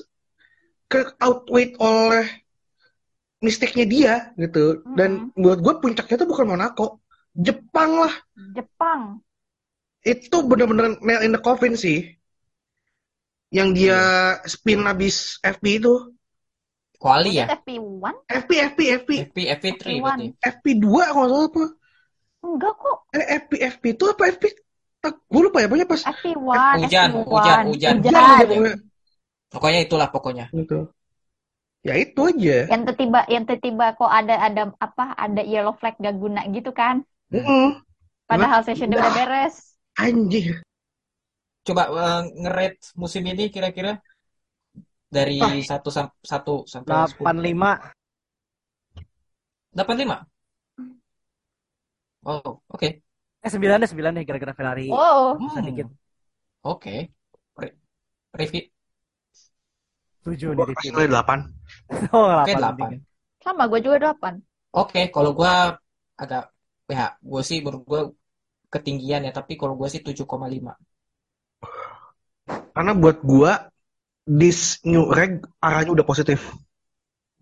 ke outweigh oleh mistaknya dia gitu dan buat gue puncaknya tuh bukan Monaco Jepang lah Jepang. itu bener-bener nail in the coffin sih yang dia spin habis FP itu Kuali ya. FP1? FP FP FP FP FP3 berarti. FP2 kalau nggak salah apa Enggak kok. eh FP FP itu apa FP gue lupa ya pokoknya pas FP1, Hujan, FP1. hujan, hujan. hujan pokoknya Pokoknya itulah pokoknya. gitu ya itu aja Yang tiba yang tiba kok ada ada apa? Ada yellow flag gak guna gitu kan? Mm-mm. Padahal sessionnya udah Wah. beres. anjir Coba eh, nge-rate musim ini kira-kira dari Ah. 1 sam 1 sampai 10. 85 85. Oh, oke. Eh sembilan deh sembilan deh gara-gara Ferrari susah Hmm, dikit. oke. Re- Review. Tujuh nih Gue 8. Oh Oke, delapan delapan. Sama gue juga delapan. Oke, kalau gua agak ya, gue sih menurut gua ketinggian ya, tapi kalau gua sih 7,5. Karena buat gua this new reg arahnya udah positif.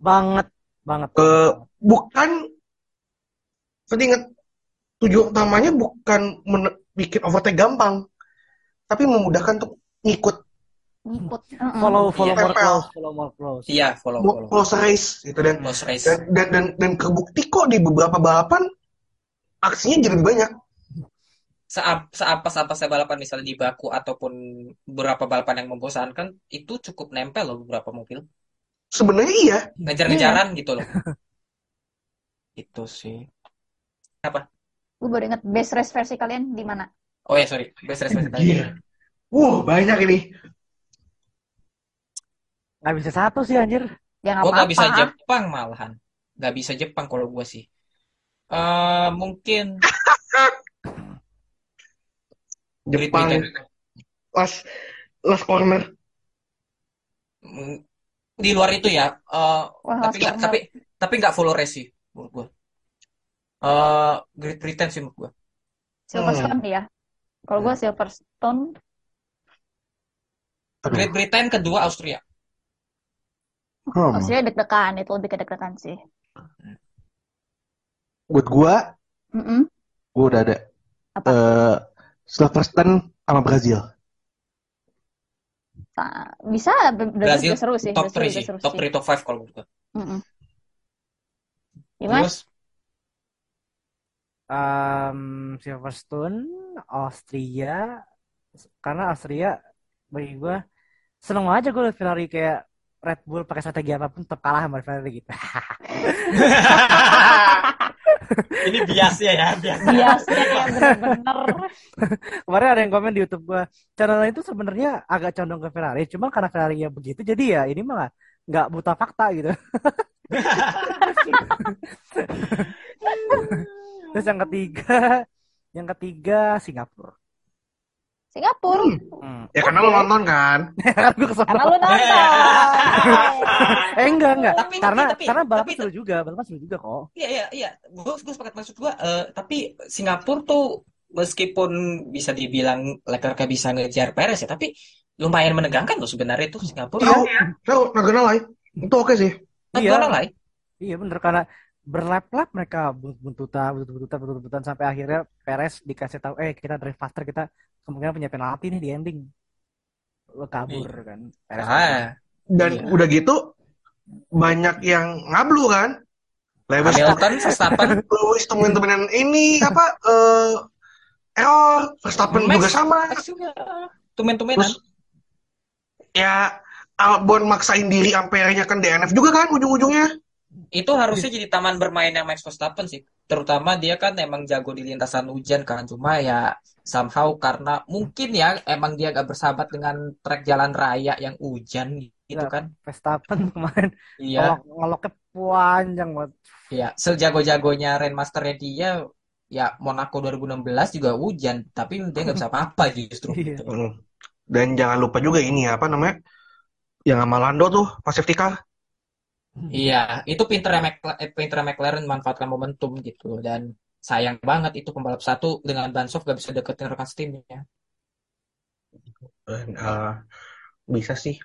Banget banget. Eh, bukan tadi ingat tujuan utamanya bukan bikin overtake gampang, tapi memudahkan untuk ngikut Ngikut. Heeh. Follow follow Iya. more close, follow more close. Iya, follow mo- follow. close race gitu dan Close race. dan dan dan, dan kebukti kok di beberapa balapan aksinya jadi lebih banyak. Seap, seampas-ampasnya balapan misalnya di Baku ataupun beberapa balapan yang membosankan, itu cukup nempel loh beberapa mobil. Sebenarnya iya, Ngejar-ngejaran gitu loh. Itu sih. Gue baru inget best race versi kalian di mana? Oh ya, sorry. Best race versi tadi. Iya. Wuh, banyak ini. Nggak bisa satu sih anjir. Ya nggak Gue nggak bisa apa-apa. Jepang malahan. Nggak bisa Jepang kalau gue sih. Eh mungkin Jepang last last corner. Di luar itu ya. eh, Wah, tapi nggak langsung tapi tapi nggak follow race sih menurut gue. Eh Great Britain sih menurut gue. Silverstone ya. Kalau gue Silverstone, Aduh. Great Britain kedua Austria. Hmm. Australia deg-degan, itu lebih ke deg-degan sih. Buat gua, Mm-mm. gua udah ada. Apa? Eh, Silverstone sama Brazil. Sa- Bisa, Brazil seru sih. top Brazil 3 juga sih. seru Top sih. 3 top 5 kalau menurut gue. Mm-mm. Gimana? Terus Um, Silverstone, Austria, karena Austria bagi gue seneng aja gue liat Ferrari kayak Red Bull pakai strategi apa pun tetap kalah sama Ferrari gitu. ini biasnya ya, biasa. Biasanya ya bener-bener. Kemarin ada yang komen di YouTube gue, channel itu sebenarnya agak condong ke Ferrari, cuma karena Ferrari yang begitu jadi ya ini mah nggak buta fakta gitu. Terus yang ketiga, yang ketiga Singapura. Singapura. Hmm. Ya karena lo nonton kan. Kan gue kesel. Karena lu nonton. Eh enggak enggak, Tapi- tapi- karena tapi- karena balapan tapi- seru juga, balapan seru juga kok. Iya, iya, iya. Gue gue sepakat maksud gue. eh, tapi Singapura tuh meskipun bisa dibilang Leclerc bisa ngejar Perez ya, tapi lumayan menegangkan loh sebenarnya itu Singapura. Tahu, tahu, lie. Itu oke sih. Not Iya. Iya bener karena berlap-lap mereka buntutan, buntutan, buntutan sampai akhirnya Perez dikasih tahu, eh kita drive faster kita kemungkinan punya penalti nih di ending. Lo kabur kan. Perez Ah, Dan Iya. udah gitu banyak yang ngablu kan. Lewis Hamilton, Verstappen, Lewis temen-temenan ini apa eh error Verstappen Max. juga sama. Max juga tumen-tumenan. Terus ya Albon maksain diri ampere-nya kan DNF juga kan ujung-ujungnya. Itu harusnya jadi taman bermain yang Max Verstappen sih. Terutama dia kan emang jago di lintasan hujan kan. Cuma ya somehow karena mungkin ya emang dia gak bersahabat dengan trek jalan raya yang hujan gitu Iya. kan. Verstappen kemarin Iya. ngelok panjang banget. Iya, sejago-jagonya Rainmasternya dia ya Monaco 2016 juga hujan, tapi dia nggak bisa apa-apa justru. Iya. gitu. Dan jangan lupa juga ini apa namanya? Yang sama Lando tuh pas safety car. Iya, itu pinternya McLaren, eh, pinternya McLaren manfaatkan momentum gitu dan sayang banget itu pembalap satu dengan ban soft gak bisa deketin rekan setimnya. Dan, eh, bisa sih.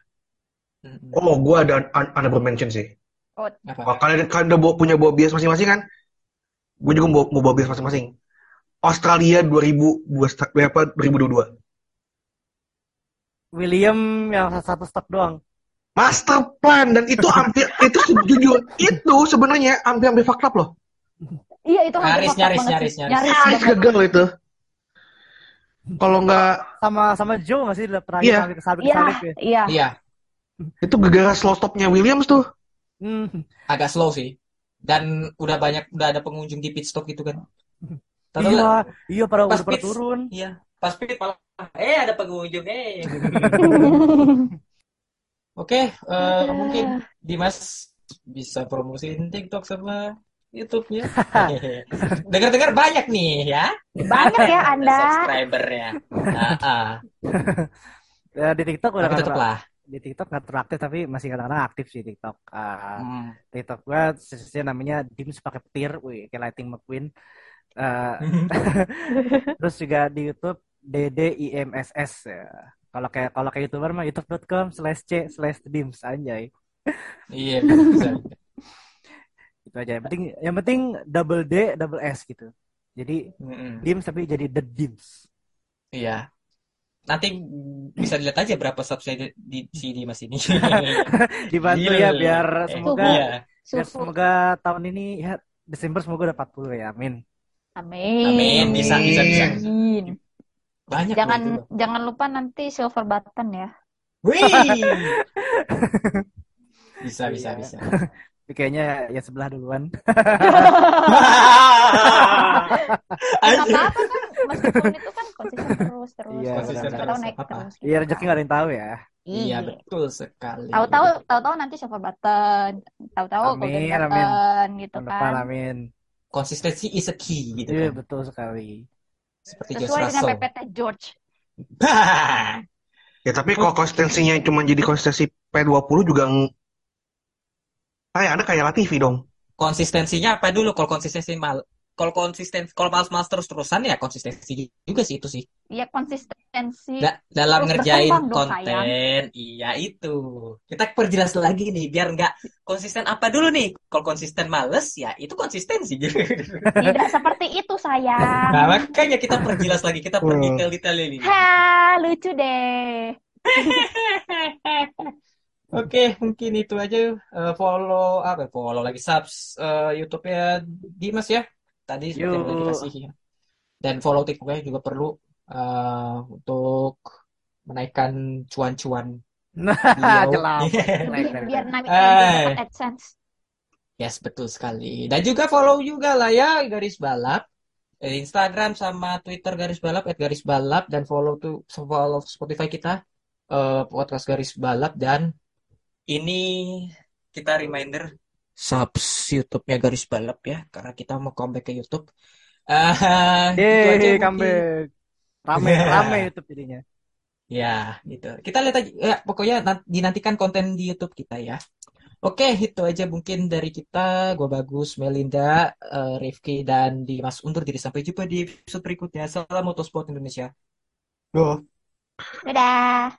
Oh, gua ada honorable mention sih. Apa? Kalau kalian kalian udah bawa- punya bawa bias masing-masing kan? Gue juga mau, mau bawa bias masing-masing. Australia 2002 sta- berapa 2022. William yang satu stop doang. Master plan dan itu hampir itu sejujur itu sebenarnya hampir-hampir fucked up loh. Iya itu hampir Nyaris, nyaris, nyaris, nyaris. Nyaris Nyaris gagal itu. Kalau nggak Sama sama Joe nggak sih terakhir Iya. Iya, ya. iya. Iya, itu gara-gara slow stopnya Williams tuh. Hmm. agak slow sih. Dan udah banyak udah ada pengunjung di pit stop gitu kan. Tahu Iya, nggak? iya pada Pas udah pada pits. turun. Iya, pas pit malah eh ada pengunjung eh. Oke, eh, mungkin Dimas bisa promosiin TikTok sama YouTube-nya. Dengar-dengar banyak nih ya Banyak ya Anda. subscribernya. Ah, ah. Ya, di TikTok udah terlalu- lah. di TikTok nggak terlalu aktif tapi masih kadang-kadang aktif sih TikTok. Ah, Hmm. TikTok gua sisanya namanya Dims pakai petir, wih kayak Lightning McQueen. Eh, terus juga di YouTube DDIMSS ya. Kalau kayak kalau kayak youtuber mah youtube.com slash c slash dims anjay. Iya, bisa. Itu aja. Yang penting yang penting double D double S gitu. Jadi Mm-mm. dims tapi jadi the dims. Iya. Nanti bisa dilihat aja berapa subscribe di si Dimas ini. Dibantu Gila. ya biar Eh, semoga iya. biar semoga tahun ini ya Desember semoga udah 40 ya. Amin. Amin. Amin, bisa, bisa, bisa. Banyak Jangan itu jangan lupa nanti silver button ya. Wih. Bisa, bisa, Iya. bisa. Kayaknya ya sebelah duluan. Nggak apa-apa kan, meskipun itu kan konsisten terus terus. Iya, Konsisten terus, tahu naik apa? terus. gitu Iya rezeki kan. nggak ada yang tahu ya. Iya, betul sekali. Tahu-tahu tahu-tahu nanti silver button, tahu-tahu Amin, golden amin. gitu depan kan. amin. Konsistensi is a key gitu Iya kan. betul sekali. Seperti George Sesuai dengan Russell. PPT George. Ya tapi kalau konsistensinya cuma jadi konsistensi P20 juga ya, Anda kayak Latifi dong. Konsistensinya apa dulu? Kalau konsistensi mal kalau konsisten kalau males-males terus-terusan ya konsistensi juga sih itu sih. Ya konsistensi. Da- dalam Terus ngerjain dong, konten, iya itu. Kita perjelas lagi nih, biar nggak konsisten apa dulu nih. Kalau konsisten males, ya itu konsistensi. Tidak seperti itu sayang. Nah, makanya kita perjelas lagi, kita Hmm. perdetail-detail ini. Ha, lucu deh. Oke, mungkin itu aja. Eh, follow apa? Follow lagi subs eh, YouTube-nya Dimas ya. Tadi seperti yang udah dikasih ya. Dan follow TikTok-nya juga perlu eh, untuk menaikkan cuan-cuan Nah, jelas. Naik, Biar, naik, Eh. AdSense. Yes, betul sekali. Dan juga follow juga lah ya garis balap. Eh, Instagram sama Twitter garis balap, at garis balap dan follow tuh follow Spotify kita eh, podcast garis balap dan ini kita reminder subs YouTube-nya garis balap ya karena kita mau comeback ke YouTube. Ah, itu aja Yeay, mungkin. comeback. Rame, rame YouTube jadinya. Ya, gitu. Kita lihat aja ya pokoknya nan- dinantikan konten di YouTube kita ya. Oke, itu aja mungkin dari kita. Gue Bagus, Melinda, eh, Rifki, dan Dimas undur diri. Sampai jumpa di episode berikutnya. Salam Motorsport Indonesia. Go. Dadah.